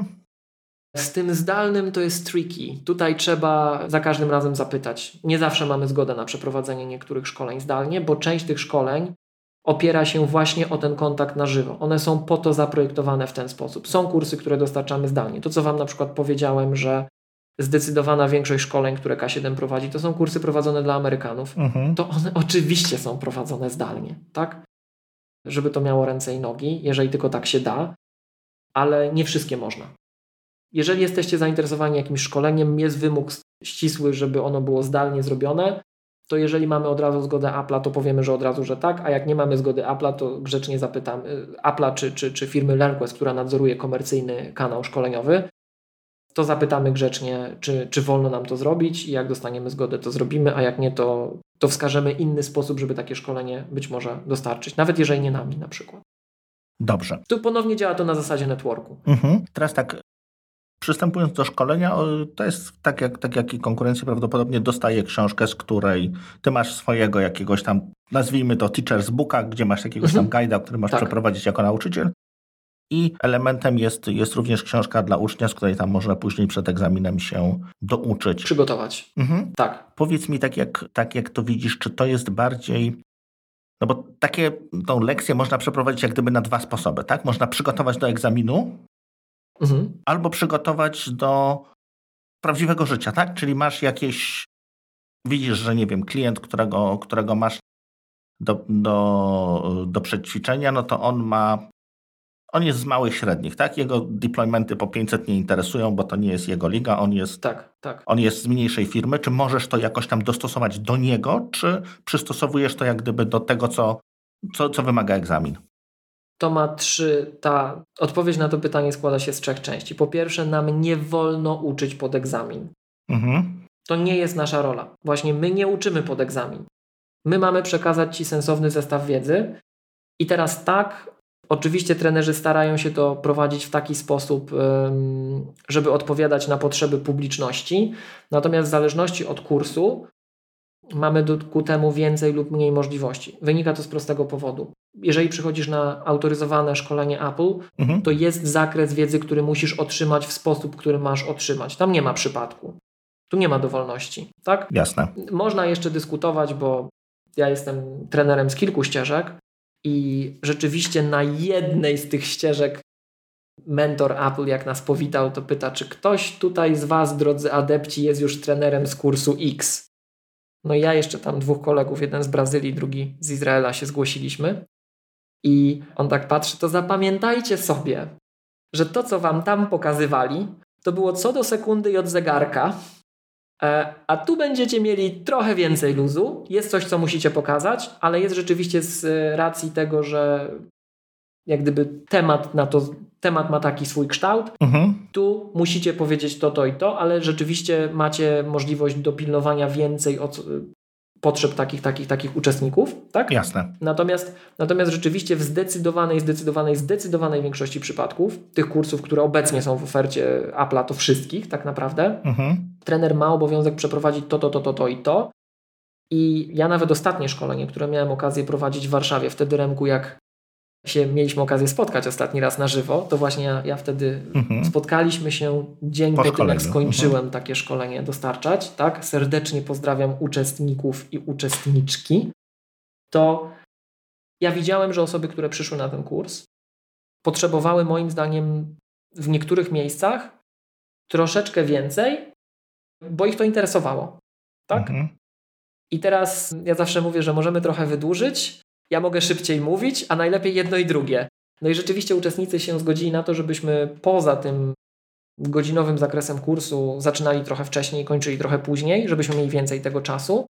Z tym zdalnym to jest tricky. Tutaj trzeba za każdym razem zapytać. Nie zawsze mamy zgodę na przeprowadzenie niektórych szkoleń zdalnie, bo część tych szkoleń opiera się właśnie o ten kontakt na żywo. One są po to zaprojektowane w ten sposób. Są kursy, które dostarczamy zdalnie. To, co Wam na przykład powiedziałem, że zdecydowana większość szkoleń, które K7 prowadzi, to są kursy prowadzone dla Amerykanów. Mhm. To one oczywiście są prowadzone zdalnie, tak? Żeby to miało ręce i nogi, jeżeli tylko tak się da, ale nie wszystkie można. Jeżeli jesteście zainteresowani jakimś szkoleniem, jest wymóg ścisły, żeby ono było zdalnie zrobione, to jeżeli mamy od razu zgodę Apple'a, to powiemy, że od razu, że tak, a jak nie mamy zgody Apple'a, to grzecznie zapytam y, Apple'a czy, czy, czy firmy LearnQuest, która nadzoruje komercyjny kanał szkoleniowy, to zapytamy grzecznie, czy, czy wolno nam to zrobić i jak dostaniemy zgodę, to zrobimy, a jak nie, to, to wskażemy inny sposób, żeby takie szkolenie być może dostarczyć, nawet jeżeli nie nami na przykład. Dobrze. Tu ponownie działa to na zasadzie networku. Mhm. Teraz tak, Przystępując do szkolenia, to jest tak jak, tak jak i konkurencja prawdopodobnie dostaje książkę, z której ty masz swojego jakiegoś tam, nazwijmy to teacher's booka, gdzie masz jakiegoś mhm. tam guide'a, który masz tak. przeprowadzić jako nauczyciel. I elementem jest, jest również książka dla ucznia, z której tam można później przed egzaminem się douczyć. Przygotować. Mhm. Tak. Powiedz mi, tak jak, tak jak to widzisz, czy to jest bardziej no bo takie tą lekcję można przeprowadzić jak gdyby na dwa sposoby, tak? Można przygotować do egzaminu, mhm. albo przygotować do prawdziwego życia, tak? Czyli masz jakieś, widzisz, że nie wiem, klient, którego, którego masz do, do, do przećwiczenia, no to on ma, on jest z małych średnich, tak? Jego deploymenty po 500 nie interesują, bo to nie jest jego liga, on jest, tak, tak. on jest z mniejszej firmy. Czy możesz to jakoś tam dostosować do niego, czy przystosowujesz to jak gdyby do tego, co, co, co wymaga egzamin? to ma trzy. Ta odpowiedź na to pytanie składa się z trzech części. Po pierwsze, nam nie wolno uczyć pod egzamin. Mhm. To nie jest nasza rola. Właśnie my nie uczymy pod egzamin. My mamy przekazać Ci sensowny zestaw wiedzy. I teraz tak, oczywiście trenerzy starają się to prowadzić w taki sposób, żeby odpowiadać na potrzeby publiczności. Natomiast w zależności od kursu mamy ku temu więcej lub mniej możliwości. Wynika to z prostego powodu. jeżeli przychodzisz na autoryzowane szkolenie Apple, mhm. to jest zakres wiedzy, który musisz otrzymać w sposób, który masz otrzymać. Tam nie ma przypadku. Tu nie ma dowolności, tak? Jasne. Można jeszcze dyskutować, bo ja jestem trenerem z kilku ścieżek i rzeczywiście na jednej z tych ścieżek mentor Apple, jak nas powitał, to pyta, czy ktoś tutaj z Was, drodzy adepci, jest już trenerem z kursu X. No ja jeszcze tam dwóch kolegów, jeden z Brazylii, drugi z Izraela się zgłosiliśmy. I on tak patrzy, to zapamiętajcie sobie, że to, co Wam tam pokazywali, to było co do sekundy i od zegarka, a tu będziecie mieli trochę więcej luzu. Jest coś, co musicie pokazać, ale jest rzeczywiście z racji tego, że jak gdyby temat na to, temat ma taki swój kształt. Mhm. Tu musicie powiedzieć to, to i to, ale rzeczywiście macie możliwość dopilnowania więcej od potrzeb takich, takich, takich uczestników, tak? Jasne. Natomiast, natomiast rzeczywiście w zdecydowanej, zdecydowanej, zdecydowanej większości przypadków, tych kursów, które obecnie są w ofercie Apple'a, to wszystkich tak naprawdę, mhm. trener ma obowiązek przeprowadzić to, to, to, to, to i to. I ja nawet ostatnie szkolenie, które miałem okazję prowadzić w Warszawie, wtedy Remku, jak się mieliśmy okazję spotkać ostatni raz na żywo, to właśnie ja, ja wtedy mhm. spotkaliśmy się dzień po, po tym, jak skończyłem mhm. takie szkolenie dostarczać. Tak? Serdecznie pozdrawiam uczestników i uczestniczki. To ja widziałem, że osoby, które przyszły na ten kurs, potrzebowały moim zdaniem w niektórych miejscach troszeczkę więcej, bo ich to interesowało. Tak? Mhm. I teraz ja zawsze mówię, że możemy trochę wydłużyć, ja mogę szybciej mówić, a najlepiej jedno i drugie. No i rzeczywiście uczestnicy się zgodzili na to, żebyśmy poza tym godzinowym zakresem kursu zaczynali trochę wcześniej, kończyli trochę później, żebyśmy mieli więcej tego czasu.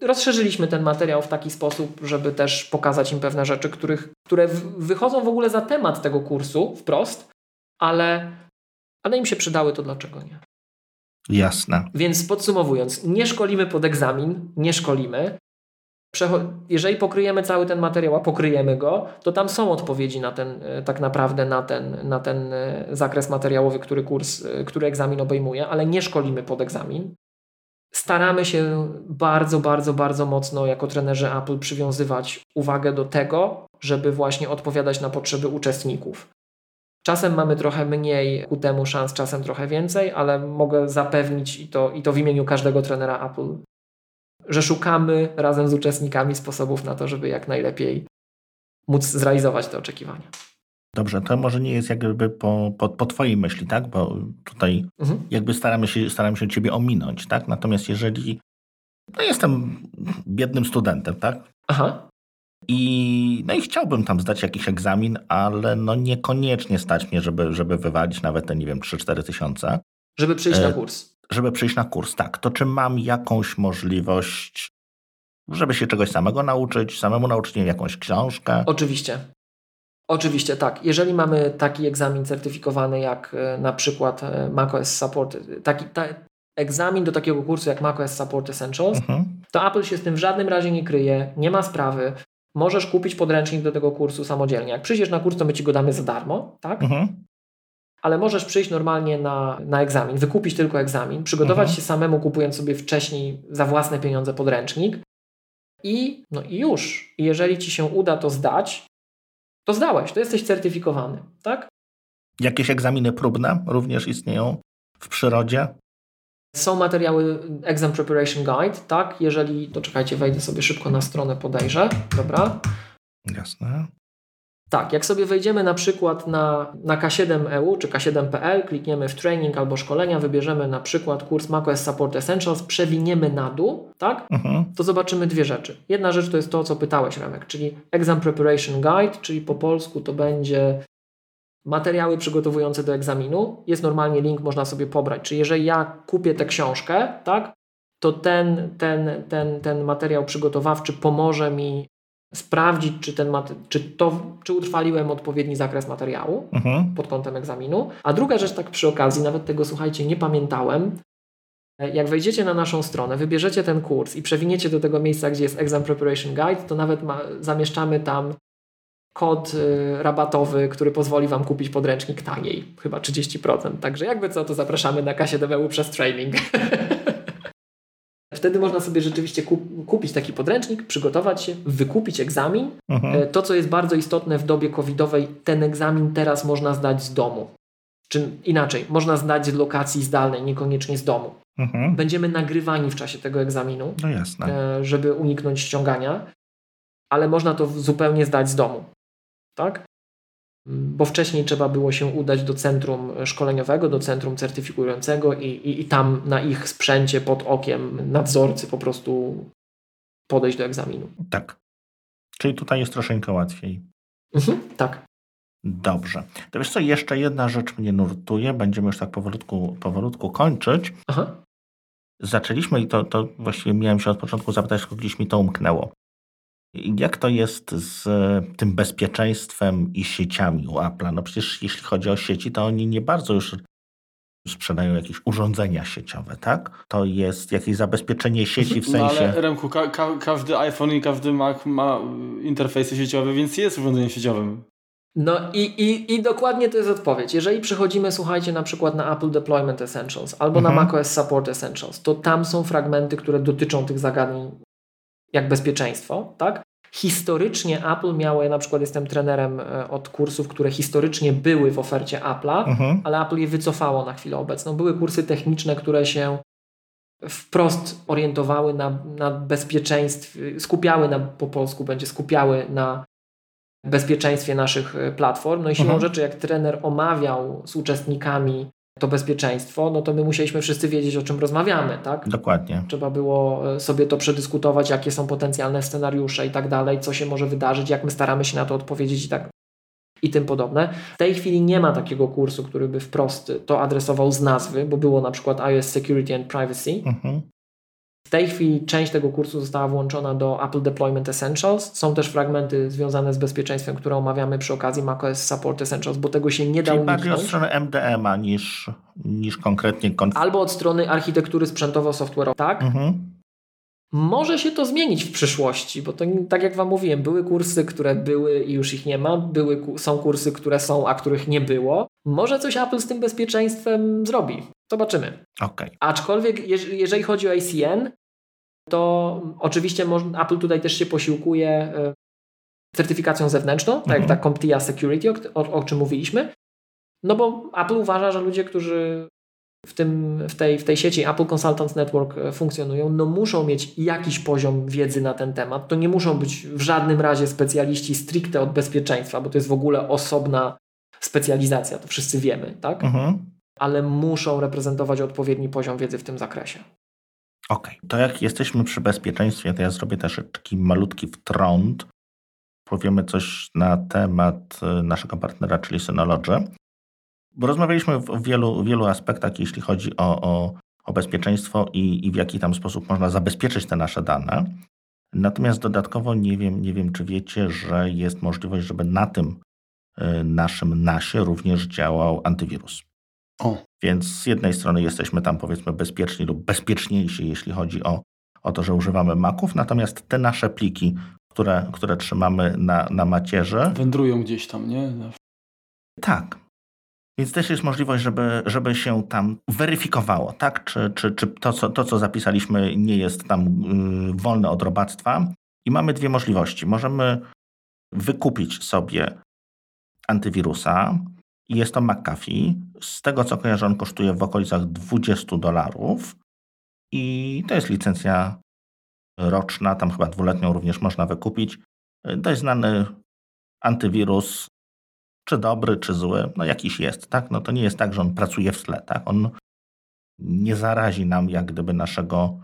Rozszerzyliśmy ten materiał w taki sposób, żeby też pokazać im pewne rzeczy, których, które wychodzą w ogóle za temat tego kursu wprost, ale, ale im się przydały, to dlaczego nie? Jasne. Więc podsumowując, nie szkolimy pod egzamin, nie szkolimy jeżeli pokryjemy cały ten materiał, a pokryjemy go, to tam są odpowiedzi na ten, e, tak naprawdę na ten, na ten e, zakres materiałowy, który kurs, e, który egzamin obejmuje, ale nie szkolimy pod egzamin. Staramy się bardzo, bardzo, bardzo mocno jako trenerzy Apple przywiązywać uwagę do tego, żeby właśnie odpowiadać na potrzeby uczestników. Czasem mamy trochę mniej ku temu szans, czasem trochę więcej, ale mogę zapewnić i to, i to w imieniu każdego trenera Apple, że szukamy razem z uczestnikami sposobów na to, żeby jak najlepiej móc zrealizować te oczekiwania. Dobrze, to może nie jest jakby po, po, po Twojej myśli, tak? Bo tutaj mhm. jakby staramy się, staramy się Ciebie ominąć, tak? Natomiast jeżeli no jestem biednym studentem, tak? Aha. I, no i chciałbym tam zdać jakiś egzamin, ale no niekoniecznie stać mnie, żeby, żeby wywalić nawet te, nie wiem, 3-4 tysiące. Żeby przyjść na e, kurs żeby przyjść na kurs. Tak, to czy mam jakąś możliwość, żeby się czegoś samego nauczyć, samemu nauczyć nie jakąś książkę? Oczywiście. Oczywiście tak. Jeżeli mamy taki egzamin certyfikowany jak e, na przykład e, macOS Support, taki ta, egzamin do takiego kursu jak macOS Support Essentials, mhm. to Apple się z tym w żadnym razie nie kryje, nie ma sprawy. Możesz kupić podręcznik do tego kursu samodzielnie. Jak przyjdziesz na kurs, to my ci go damy za darmo, tak? Mhm ale możesz przyjść normalnie na, na egzamin, wykupić tylko egzamin, przygotować mhm. się samemu, kupując sobie wcześniej za własne pieniądze podręcznik i, no i już. I jeżeli ci się uda to zdać, to zdałeś, to jesteś certyfikowany, tak? Jakieś egzaminy próbne również istnieją w przyrodzie? Są materiały Exam Preparation Guide, tak? Jeżeli, to czekajcie, wejdę sobie szybko na stronę, podejrzę, dobra? Jasne. Tak, jak sobie wejdziemy na przykład na, na K7EU czy K7.pl, klikniemy w training albo szkolenia, wybierzemy na przykład kurs macOS Support Essentials, przewiniemy na dół, tak? Mhm. To zobaczymy dwie rzeczy. Jedna rzecz to jest to, co pytałeś, Remek, czyli Exam Preparation Guide, czyli po polsku to będzie materiały przygotowujące do egzaminu. Jest normalnie link, można sobie pobrać. Czyli jeżeli ja kupię tę książkę, tak, to ten, ten, ten, ten materiał przygotowawczy pomoże mi sprawdzić, czy, ten czy, to, czy utrwaliłem odpowiedni zakres materiału mhm. pod kątem egzaminu. A druga rzecz, tak przy okazji, nawet tego słuchajcie, nie pamiętałem. E, jak wejdziecie na naszą stronę, wybierzecie ten kurs i przewiniecie do tego miejsca, gdzie jest Exam Preparation Guide, to nawet ma, zamieszczamy tam kod y, rabatowy, który pozwoli Wam kupić podręcznik taniej, chyba 30%. Także jakby co, to zapraszamy na kasie do przez training. wtedy można sobie rzeczywiście kup, kupić taki podręcznik, przygotować się, wykupić egzamin. Mhm. To, co jest bardzo istotne w dobie covidowej, ten egzamin teraz można zdać z domu. Czy inaczej, można zdać z lokacji zdalnej, niekoniecznie z domu. Mhm. Będziemy nagrywani w czasie tego egzaminu, no jasne. żeby uniknąć ściągania, ale można to zupełnie zdać z domu. Tak? Bo wcześniej trzeba było się udać do centrum szkoleniowego, do centrum certyfikującego i, i, i tam na ich sprzęcie pod okiem nadzorcy po prostu podejść do egzaminu. Tak. Czyli tutaj jest troszeczkę łatwiej. Mhm, tak. Dobrze. To wiesz co, jeszcze jedna rzecz mnie nurtuje, będziemy już tak powolutku, powolutku kończyć. Aha. Zaczęliśmy i to, to właściwie miałem się od początku zapytać, tylko gdzieś mi to umknęło. Jak to jest z e, tym bezpieczeństwem i sieciami u Apple'a? No przecież jeśli chodzi o sieci, to oni nie bardzo już sprzedają jakieś urządzenia sieciowe, tak? To jest jakieś zabezpieczenie sieci w sensie... No ale Remku, ka ka każdy iPhone i każdy Mac ma interfejsy sieciowe, więc jest urządzeniem sieciowym. No i, i, i dokładnie to jest odpowiedź. Jeżeli przychodzimy, słuchajcie, na przykład na Apple Deployment Essentials albo mhm. na macOS Support Essentials, to tam są fragmenty, które dotyczą tych zagadnień jak bezpieczeństwo, tak? Historycznie Apple miało, ja na przykład jestem trenerem e, od kursów, które historycznie były w ofercie Apple'a, mhm. ale Apple je wycofało na chwilę obecną. Były kursy techniczne, które się wprost orientowały na, na bezpieczeństwie, skupiały na, po polsku będzie, skupiały na bezpieczeństwie naszych e, platform. No i siłą mhm. rzeczy, jak trener omawiał z uczestnikami to bezpieczeństwo, no to my musieliśmy wszyscy wiedzieć, o czym rozmawiamy, tak? Dokładnie. Trzeba było e, sobie to przedyskutować, jakie są potencjalne scenariusze i tak dalej, co się może wydarzyć, jak my staramy się na to odpowiedzieć i tak i tym podobne. W tej chwili nie ma takiego kursu, który by wprost to adresował z nazwy, bo było na przykład iOS Security and Privacy. Mhm. Tej chwili część tego kursu została włączona do Apple Deployment Essentials. Są też fragmenty związane z bezpieczeństwem, które omawiamy przy okazji macOS Support Essentials, bo tego się nie da Czyli bardziej od strony MDM-a niż, niż konkretnie... Konf- Albo od strony architektury sprzętowo-software'owej, tak? Mhm. Może się to zmienić w przyszłości, bo to tak jak Wam mówiłem, były kursy, które były i już ich nie ma, były, są kursy, które są, a których nie było. Może coś Apple z tym bezpieczeństwem zrobi. Zobaczymy. Okay. Aczkolwiek, jeżeli chodzi o ACN, to oczywiście Apple tutaj też się posiłkuje e, certyfikacją zewnętrzną, tak jak mhm. ta CompTIA Security, o, o czym mówiliśmy. No bo Apple uważa, że ludzie, którzy w, tym, w, tej, w tej sieci Apple Consultants Network e, funkcjonują, no muszą mieć jakiś poziom wiedzy na ten temat. To nie muszą być w żadnym razie specjaliści stricte od bezpieczeństwa, bo to jest w ogóle osobna specjalizacja, to wszyscy wiemy, tak? Mhm. Ale muszą reprezentować odpowiedni poziom wiedzy w tym zakresie. Okay. to jak jesteśmy przy bezpieczeństwie, to ja zrobię też taki malutki wtrąd. Powiemy coś na temat e, naszego partnera, czyli Synology. Bo rozmawialiśmy w wielu, wielu aspektach, jeśli chodzi o, o, o bezpieczeństwo i, i w jaki tam sposób można zabezpieczyć te nasze dane. Natomiast dodatkowo nie wiem, nie wiem, czy wiecie, że jest możliwość, żeby na tym e, naszym nasie również działał antywirus. O. Więc z jednej strony jesteśmy tam powiedzmy bezpieczni lub bezpieczniejsi, jeśli chodzi o, o to, że używamy maków, natomiast te nasze pliki, które, które trzymamy na, na macierze. Wędrują gdzieś tam, nie? Tak. Więc też jest możliwość, żeby, żeby się tam weryfikowało, tak? Czy, czy, czy to, co, to, co zapisaliśmy, nie jest tam yy, wolne od robactwa. I mamy dwie możliwości. Możemy wykupić sobie antywirusa, jest to McAfee. Z tego co kojarzę, on kosztuje w okolicach 20 dolarów. I to jest licencja roczna, tam chyba dwuletnią również można wykupić. Jest znany antywirus, czy dobry, czy zły, no jakiś jest, tak? No to nie jest tak, że on pracuje w tle, tak? On nie zarazi nam jak gdyby naszego,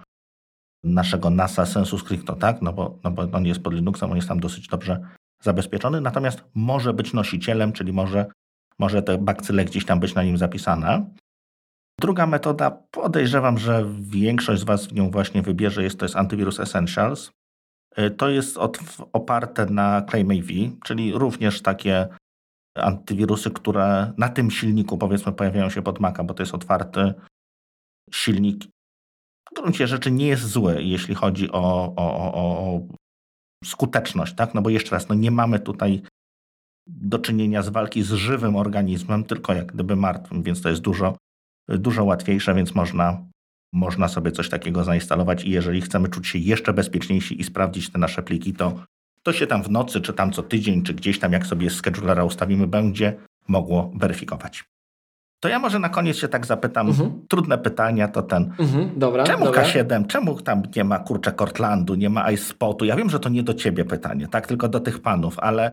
naszego NASA sensu stricto, tak? No bo, no bo on jest pod Linuxem, on jest tam dosyć dobrze zabezpieczony, natomiast może być nosicielem, czyli może może te bakcyle gdzieś tam być na nim zapisane. Druga metoda, podejrzewam, że większość z Was w nią właśnie wybierze, jest to jest Antivirus Essentials. Y, to jest od, oparte na ClaimAV, czyli również takie antywirusy, które na tym silniku powiedzmy pojawiają się pod Maca, bo to jest otwarty silnik. W gruncie rzeczy nie jest zły, jeśli chodzi o, o, o, o skuteczność, tak? No bo jeszcze raz, no nie mamy tutaj do czynienia z walki z żywym organizmem, tylko jak gdyby martwym, więc to jest dużo, dużo łatwiejsze, więc można, można sobie coś takiego zainstalować i jeżeli chcemy czuć się jeszcze bezpieczniejsi i sprawdzić te nasze pliki, to to się tam w nocy, czy tam co tydzień, czy gdzieś tam, jak sobie schedulera ustawimy, będzie mogło weryfikować. To ja może na koniec się tak zapytam, mhm. trudne pytania to ten. Mhm, dobra, czemu dobra. K7, czemu tam nie ma kurczę Cortlandu, nie ma iSpotu? Ja wiem, że to nie do ciebie pytanie, tak, tylko do tych panów, ale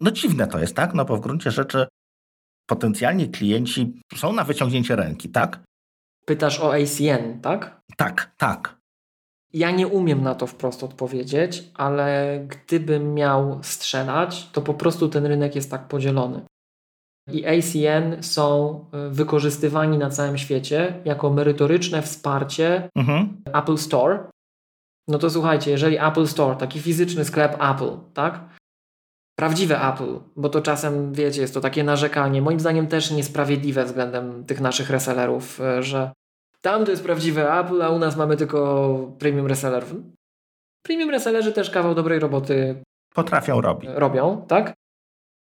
no dziwne to jest, tak? No bo w gruncie rzeczy potencjalni klienci są na wyciągnięcie ręki, tak? Pytasz o ACN, tak? Tak, tak. Ja nie umiem na to wprost odpowiedzieć, ale gdybym miał strzelać, to po prostu ten rynek jest tak podzielony. I ACN są y, wykorzystywani na całym świecie jako merytoryczne wsparcie mhm. Apple Store. No to słuchajcie, jeżeli Apple Store, taki fizyczny sklep Apple, tak? Prawdziwe Apple, bo to czasem, wiecie, jest to takie narzekanie, moim zdaniem też niesprawiedliwe względem tych naszych resellerów, y, że tam to jest prawdziwe Apple, a u nas mamy tylko premium resellerów. Premium resellerzy też kawał dobrej roboty potrafią robić. Robią, tak?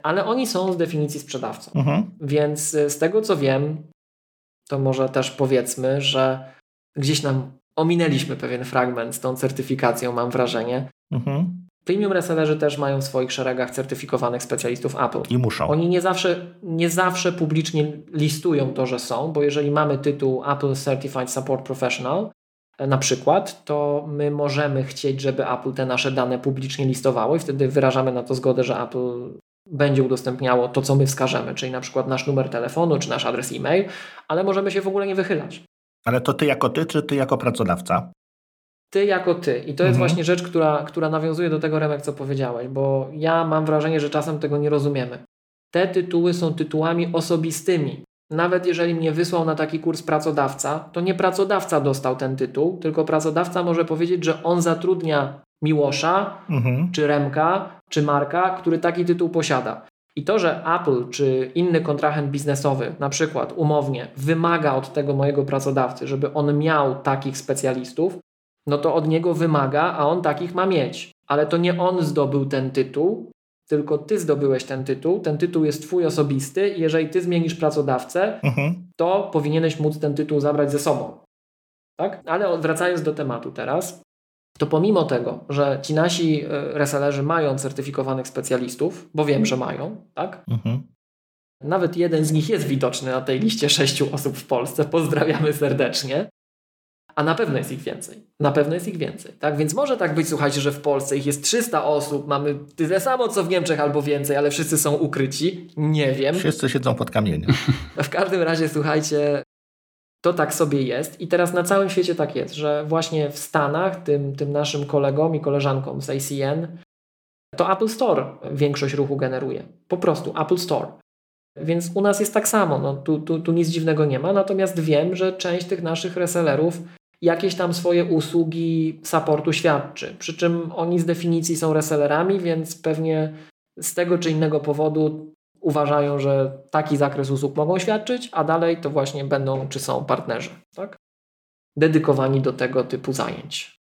Ale oni są z definicji sprzedawcą. Mhm. Więc y, z tego co wiem, to może też powiedzmy, że gdzieś nam ominęliśmy pewien fragment z tą certyfikacją, mam wrażenie. Mhm. Premium resellerzy też mają w swoich szeregach certyfikowanych specjalistów Apple. I muszą. Oni nie zawsze, nie zawsze publicznie listują to, że są, bo jeżeli mamy tytuł Apple Certified Support Professional, e, na przykład, to my możemy chcieć, żeby Apple te nasze dane publicznie listowało i wtedy wyrażamy na to zgodę, że Apple będzie udostępniało to, co my wskażemy, czyli na przykład nasz numer telefonu czy nasz adres e-mail, ale możemy się w ogóle nie wychylać. Ale to ty jako ty, czy ty jako pracodawca? Ty jako ty. I to jest mhm. właśnie rzecz, która, która nawiązuje do tego, Remek, co powiedziałeś, bo ja mam wrażenie, że czasem tego nie rozumiemy. Te tytuły są tytułami osobistymi. Nawet jeżeli mnie wysłał na taki kurs pracodawca, to nie pracodawca dostał ten tytuł, tylko pracodawca może powiedzieć, że on zatrudnia Miłosza, mhm. czy Remka, czy Marka, który taki tytuł posiada. I to, że Apple czy inny kontrahent biznesowy, na przykład umownie, wymaga od tego mojego pracodawcy, żeby on miał takich specjalistów, no to od niego wymaga, a on takich ma mieć. Ale to nie on zdobył ten tytuł, tylko ty zdobyłeś ten tytuł. Ten tytuł jest twój osobisty i jeżeli ty zmienisz pracodawcę, mhm. to powinieneś móc ten tytuł zabrać ze sobą. Tak? Ale wracając do tematu teraz, to pomimo tego, że ci nasi e, resellerzy mają certyfikowanych specjalistów, bo wiem, że mają, tak? Mhm. Nawet jeden z nich jest widoczny na tej liście sześciu osób w Polsce. Pozdrawiamy serdecznie a na pewno jest ich więcej. Na pewno jest ich więcej. Tak? Więc może tak być, słuchajcie, że w Polsce ich jest 300 osób, mamy tyle samo co w Niemczech albo więcej, ale wszyscy są ukryci. Nie wiem. Wszyscy siedzą pod kamieniem. w każdym razie, słuchajcie, to tak sobie jest i teraz na całym świecie tak jest, że właśnie w Stanach tym, tym naszym kolegom i koleżankom z ACN to Apple Store większość ruchu generuje. Po prostu Apple Store. Więc u nas jest tak samo, no, tu, tu, tu nic dziwnego nie ma, natomiast wiem, że część tych naszych resellerów jakieś tam swoje usługi supportu świadczy. Przy czym oni z definicji są resellerami, więc pewnie z tego czy innego powodu uważają, że taki zakres usług mogą świadczyć, a dalej to właśnie będą czy są partnerzy, tak? Dedykowani do tego typu zajęć.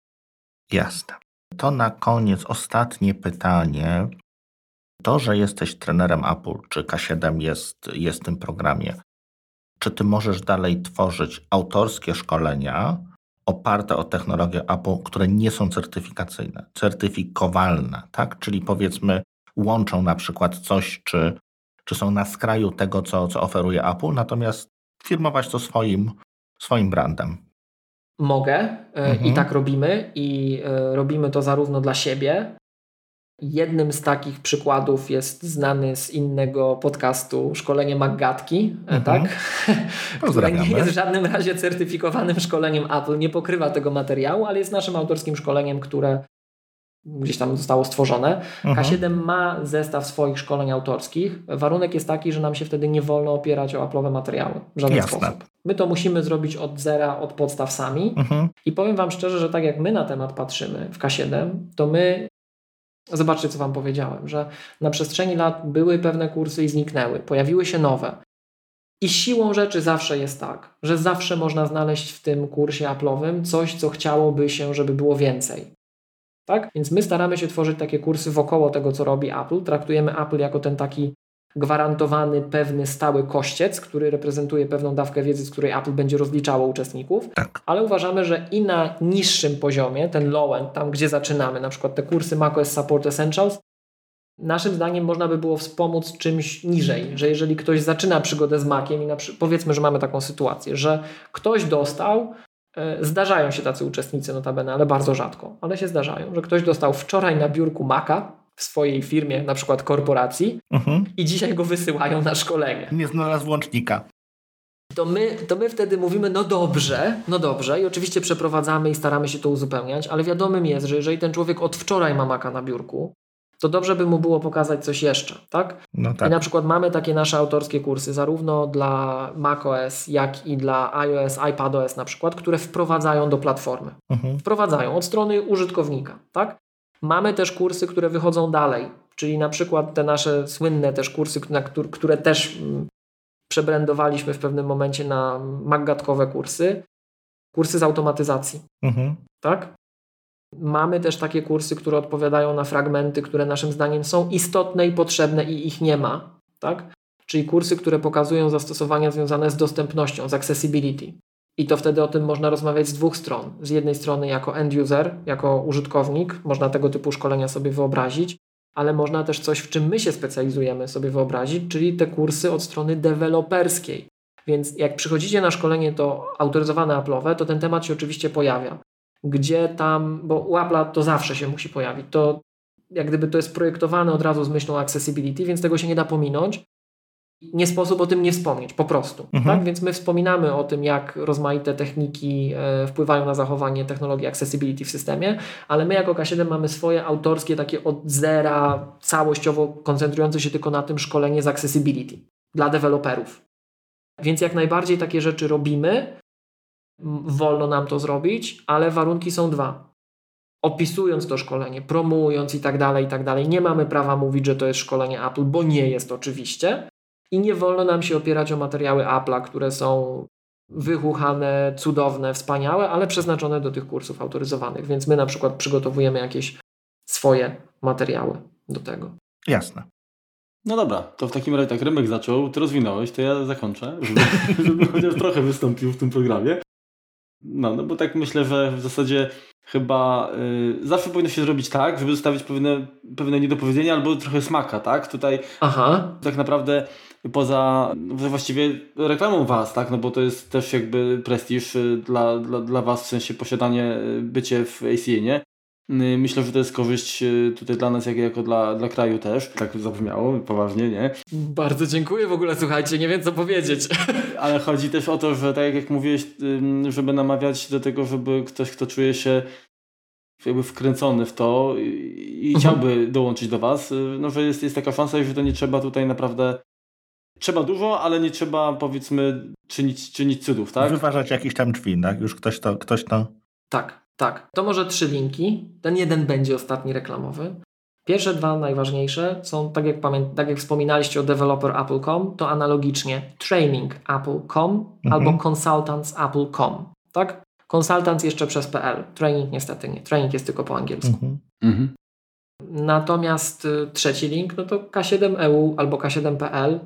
Jasne. To na koniec ostatnie pytanie. To, że jesteś trenerem Apple czy K7 jest, jest w tym programie, czy ty możesz dalej tworzyć autorskie szkolenia, oparte o technologię Apple, które nie są certyfikacyjne, certyfikowalne, tak? Czyli powiedzmy łączą na przykład coś, czy, czy są na skraju tego, co, co oferuje Apple, natomiast firmować to swoim, swoim brandem. Mogę e, mhm. i tak robimy i e, robimy to zarówno dla siebie, Jednym z takich przykładów jest znany z innego podcastu szkolenie Maggatki, e, mhm. tak? które nie jest w żadnym razie certyfikowanym szkoleniem Apple, nie pokrywa tego materiału, ale jest naszym autorskim szkoleniem, które gdzieś tam zostało stworzone. Mhm. K7 ma zestaw swoich szkoleń autorskich. Warunek jest taki, że nam się wtedy nie wolno opierać o Apple'owe materiały w żaden Jasne. sposób. My to musimy zrobić od zera, od podstaw sami. Mhm. I powiem Wam szczerze, że tak jak my na temat patrzymy w K7, to my Zobaczcie, co Wam powiedziałem, że na przestrzeni lat były pewne kursy i zniknęły, pojawiły się nowe. I siłą rzeczy zawsze jest tak, że zawsze można znaleźć w tym kursie Apple'owym coś, co chciałoby się, żeby było więcej. Tak? Więc my staramy się tworzyć takie kursy wokoło tego, co robi Apple. Traktujemy Apple jako ten taki gwarantowany pewny stały kościec, który reprezentuje pewną dawkę wiedzy, z której Apple będzie rozliczało uczestników, tak. ale uważamy, że i na niższym poziomie, ten low end, tam gdzie zaczynamy, na przykład te kursy macOS Support Essentials, naszym zdaniem można by było wspomóc czymś niżej, że jeżeli ktoś zaczyna przygodę z Maciem i na, powiedzmy, że mamy taką sytuację, że ktoś dostał, e, zdarzają się tacy uczestnicy notabene, ale bardzo rzadko, ale się zdarzają, że ktoś dostał wczoraj na biurku Maca w swojej firmie, na przykład korporacji mhm. i dzisiaj go wysyłają na szkolenie. Nie znalazł łącznika. To my, to my wtedy mówimy, no dobrze, no dobrze i oczywiście przeprowadzamy i staramy się to uzupełniać, ale wiadomym jest, że jeżeli ten człowiek od wczoraj ma Maca na biurku, to dobrze by mu było pokazać coś jeszcze, tak? No tak. I na przykład mamy takie nasze autorskie kursy, zarówno dla macOS, jak i dla iOS, iPadOS na przykład, które wprowadzają do platformy. Mhm. Wprowadzają od strony użytkownika, tak? Mamy też kursy, które wychodzą dalej, czyli na przykład te nasze słynne też kursy, które też mm, przebrandowaliśmy w pewnym momencie na maggatkowe kursy, kursy z automatyzacji. Mhm. Tak? Mamy też takie kursy, które odpowiadają na fragmenty, które naszym zdaniem są istotne i potrzebne i ich nie ma. Tak? Czyli kursy, które pokazują zastosowania związane z dostępnością, z accessibility. I to wtedy o tym można rozmawiać z dwóch stron. Z jednej strony jako end user, jako użytkownik, można tego typu szkolenia sobie wyobrazić, ale można też coś, w czym my się specjalizujemy, sobie wyobrazić, czyli te kursy od strony deweloperskiej. Więc jak przychodzicie na szkolenie to autoryzowane Apple'owe, to ten temat się oczywiście pojawia gdzie tam, bo u Apple'a to zawsze się musi pojawić. To jak gdyby to jest projektowane od razu z myślą accessibility, więc tego się nie da pominąć. Nie sposób o tym nie wspomnieć, po prostu. Mhm. Tak? Więc my wspominamy o tym, jak rozmaite techniki e, wpływają na zachowanie technologii accessibility w systemie, ale my jako K7 mamy swoje autorskie, takie od zera, całościowo koncentrujące się tylko na tym szkolenie z accessibility dla deweloperów. Więc jak najbardziej takie rzeczy robimy, wolno nam to zrobić, ale warunki są dwa. Opisując to szkolenie, promując i tak dalej, i tak dalej, nie mamy prawa mówić, że to jest szkolenie Apple, bo nie jest oczywiście. I nie wolno nam się opierać o materiały Apple'a, które są wychuchane, cudowne, wspaniałe, ale przeznaczone do tych kursów autoryzowanych. Więc my na przykład przygotowujemy jakieś swoje materiały do tego. Jasne. No dobra, to w takim razie tak Remek zaczął, ty rozwinąłeś, to ja zakończę, żeby, żeby chociaż trochę wystąpił w tym programie. No, no bo tak myślę, że w zasadzie chyba y, zawsze powinno się zrobić tak, żeby zostawić pewne, pewne niedopowiedzenia albo trochę smaka, tak? Tutaj Aha. tak naprawdę poza no, właściwie reklamą Was, tak? No bo to jest też jakby prestiż y, dla, dla, dla Was, w sensie posiadanie, y, bycie w ACA, nie? Myślę, że to jest korzyść y, tutaj dla nas, jak jako dla, dla kraju też. Tak zabrzmiało, poważnie, nie? Bardzo dziękuję w ogóle, słuchajcie, nie wiem co powiedzieć. Ale chodzi też o to, że tak jak mówiłeś, żeby namawiać do tego, żeby ktoś, kto czuje się jakby wkręcony w to i mhm. chciałby dołączyć do Was, y, no że jest, jest taka szansa i że to nie trzeba tutaj naprawdę trzeba dużo, ale nie trzeba powiedzmy czynić, czynić cudów, tak? Wyważać jakieś tam drzwi, tak? Już ktoś to, ktoś to... Tak. Tak, to może trzy linki. Ten jeden będzie ostatni reklamowy. Pierwsze dwa najważniejsze są, tak jak, pamię- tak jak wspominaliście o developer.apple.com, to analogicznie training.apple.com mhm. albo consultants.apple.com. Tak? Consultants jeszcze przez PL. Training niestety nie. Training jest tylko po angielsku. Mhm. Mhm. Natomiast y, trzeci link no to K7EU albo K7.pl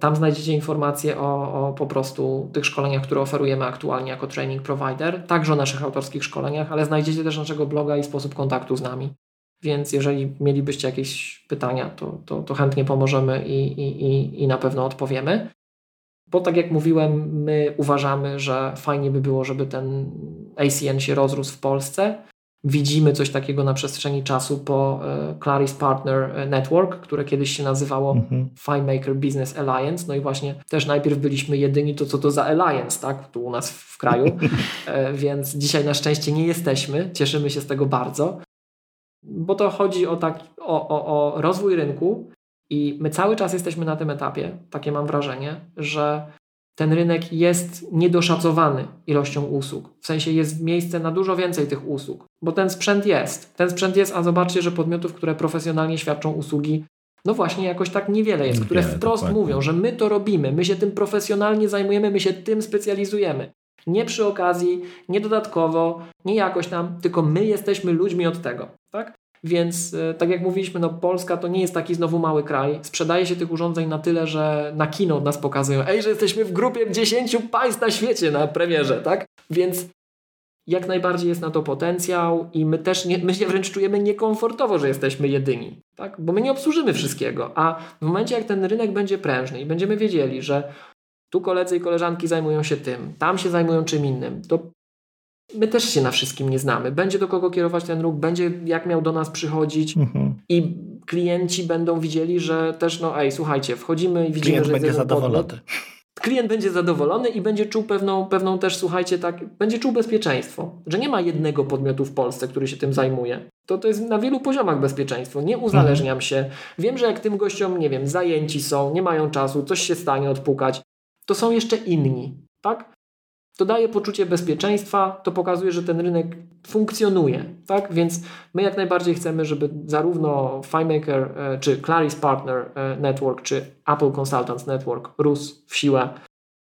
tam znajdziecie informacje o, o, po prostu tych szkoleniach, które oferujemy aktualnie jako training provider, także o naszych autorskich szkoleniach, ale znajdziecie też naszego bloga i sposób kontaktu z nami. Więc jeżeli mielibyście jakieś pytania, to, to, to chętnie pomożemy i, i, i, i na pewno odpowiemy. Bo tak jak mówiłem, my uważamy, że fajnie by było, żeby ten ACN się rozrósł w Polsce widzimy coś takiego na przestrzeni czasu po e, Claris Partner e, Network, które kiedyś się nazywało mhm. FileMaker Business Alliance. No i właśnie też najpierw byliśmy jedyni, to co to za Alliance, tak, tu u nas w kraju, e, więc dzisiaj na szczęście nie jesteśmy, cieszymy się z tego bardzo, bo to chodzi o, tak, o, o, o rozwój rynku i my cały czas jesteśmy na tym etapie, takie mam wrażenie, że ten rynek jest niedoszacowany ilością usług. W sensie jest miejsce na dużo więcej tych usług, bo ten sprzęt jest. Ten sprzęt jest, a zobaczcie, że podmiotów, które profesjonalnie świadczą usługi, no właśnie jakoś tak niewiele jest, które wprost dokładnie. mówią, że my to robimy, my się tym profesjonalnie zajmujemy, my się tym specjalizujemy. Nie przy okazji, nie dodatkowo, nie jakoś tam, tylko my jesteśmy ludźmi od tego. Tak? Więc e, tak jak mówiliśmy, no Polska to nie jest taki znowu mały kraj. Sprzedaje się tych urządzeń na tyle, że na kino nas pokazują, ej, że jesteśmy w grupie 10 państw na świecie na premierze, tak? Więc jak najbardziej jest na to potencjał i my też nie, my się wręcz czujemy niekomfortowo, że jesteśmy jedyni, tak? Bo my nie obsłużymy wszystkiego, a w momencie jak ten rynek będzie prężny i będziemy wiedzieli, że tu koledzy i koleżanki zajmują się tym, tam się zajmują czym innym, to my też się na wszystkim nie znamy. Będzie do kogo kierować ten ruch, będzie jak miał do nas przychodzić mhm. i klienci będą widzieli, że też no ej, słuchajcie, wchodzimy i widzimy, Klient że będzie zadowolony. Podmiot. Klient będzie zadowolony i będzie czuł pewną, pewną też, słuchajcie, tak, będzie czuł bezpieczeństwo, że nie ma jednego podmiotu w Polsce, który się tym zajmuje. To, to jest na wielu poziomach bezpieczeństwo. Nie uzależniam mhm. się. Wiem, że jak tym gościom, nie wiem, zajęci są, nie mają czasu, coś się stanie, odpukać, to są jeszcze inni, tak? To daje poczucie bezpieczeństwa, to pokazuje, że ten rynek funkcjonuje, tak? Więc my jak najbardziej chcemy, żeby zarówno FileMaker, e, czy Claris Partner e, Network, czy Apple Consultants Network rósł w siłę.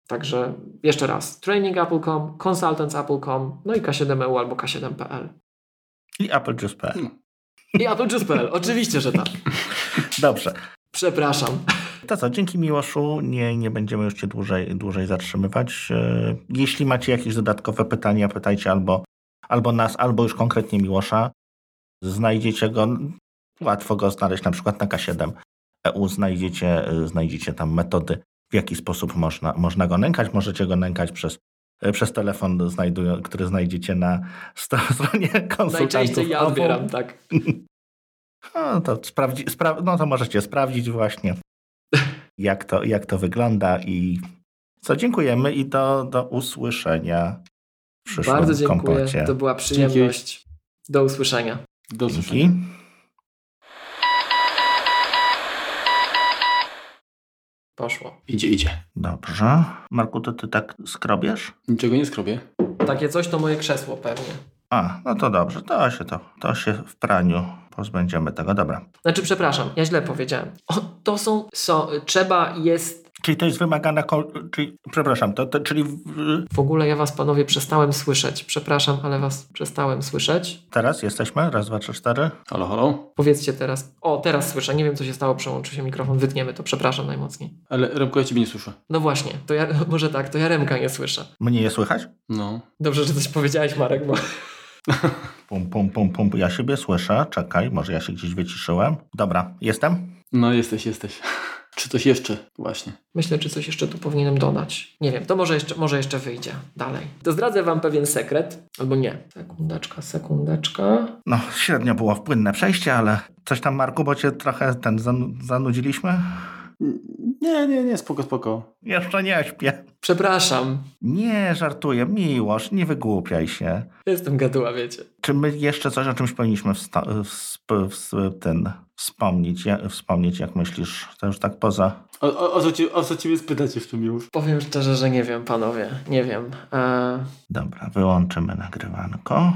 Także jeszcze raz, training Apple.com, consultants Apple.com, no i K7EU albo K7.pl. I applejuice.pl. I applejuice.pl, oczywiście, że tak. Dobrze. Przepraszam. To co, dzięki Miłoszu, nie, nie będziemy już Cię dłużej, dłużej zatrzymywać. E, jeśli macie jakieś dodatkowe pytania, pytajcie albo, albo nas, albo już konkretnie Miłosza. Znajdziecie go, łatwo go znaleźć na przykład na K7 EU, znajdziecie, znajdziecie tam metody, w jaki sposób można, można go nękać. Możecie go nękać przez przez telefon, znajdują, który znajdziecie na stronie konsultantów. Najczęściej ja odbieram, tak. No to, sprawdzi, spra no to możecie sprawdzić właśnie jak to, jak to wygląda i co dziękujemy i do, do usłyszenia w przyszłym Bardzo dziękuję, kompocie. to była przyjemność. Dzięki. Do usłyszenia. Do usłyszenia. Poszło. Idzie, idzie. Dobrze. Marku, to ty tak skrobiesz? Niczego nie skrobię. Takie coś to moje krzesło pewnie. A, no to dobrze. To się to, to się w praniu pozbędziemy tego, dobra. Znaczy, przepraszam, ja źle powiedziałem. O, to są, so, trzeba jest... Czyli to jest wymagana, czyli, przepraszam, to, to czyli... W... w ogóle ja was, panowie, przestałem słyszeć. Przepraszam, ale was przestałem słyszeć. Teraz jesteśmy? Raz, dwa, trzy, cztery. Halo, halo? Powiedzcie teraz. O, teraz słyszę. Nie wiem, co się stało, przełączył się mikrofon. Wytniemy to, przepraszam najmocniej. Ale Remko, ja ciebie nie słyszę. No właśnie, to ja, może tak, to ja Remka nie słyszę. Mnie nie słychać? No. Dobrze, że coś powiedziałeś, Marek, bo... Pum, pum, pum, pum. Ja siebie słyszę. Czekaj, może ja się gdzieś wyciszyłem. Dobra, jestem? No, jesteś, jesteś. Czy coś jeszcze? Właśnie. Myślę, czy coś jeszcze tu powinienem dodać. Nie wiem, to może jeszcze, może jeszcze wyjdzie dalej. To zdradzę Wam pewien sekret, albo nie. Sekundeczka, sekundeczka. No, średnio było w płynne przejście, ale coś tam, Marku, bo Cię trochę ten zanudziliśmy? Nie, nie, nie, spoko, spoko. Jeszcze nie śpię. Przepraszam. Nie, żartuję. Miłość, nie wygłupiaj się. Jestem gaduła, wiecie. Czy my jeszcze coś o czymś powinniśmy ten wspomnieć, ja, wspomnieć, jak myślisz? To już tak poza... O, o, o, co, ci, o co ciebie spytać jeszcze już? Powiem szczerze, że nie wiem, panowie. Nie wiem. E... Dobra, wyłączymy nagrywanko.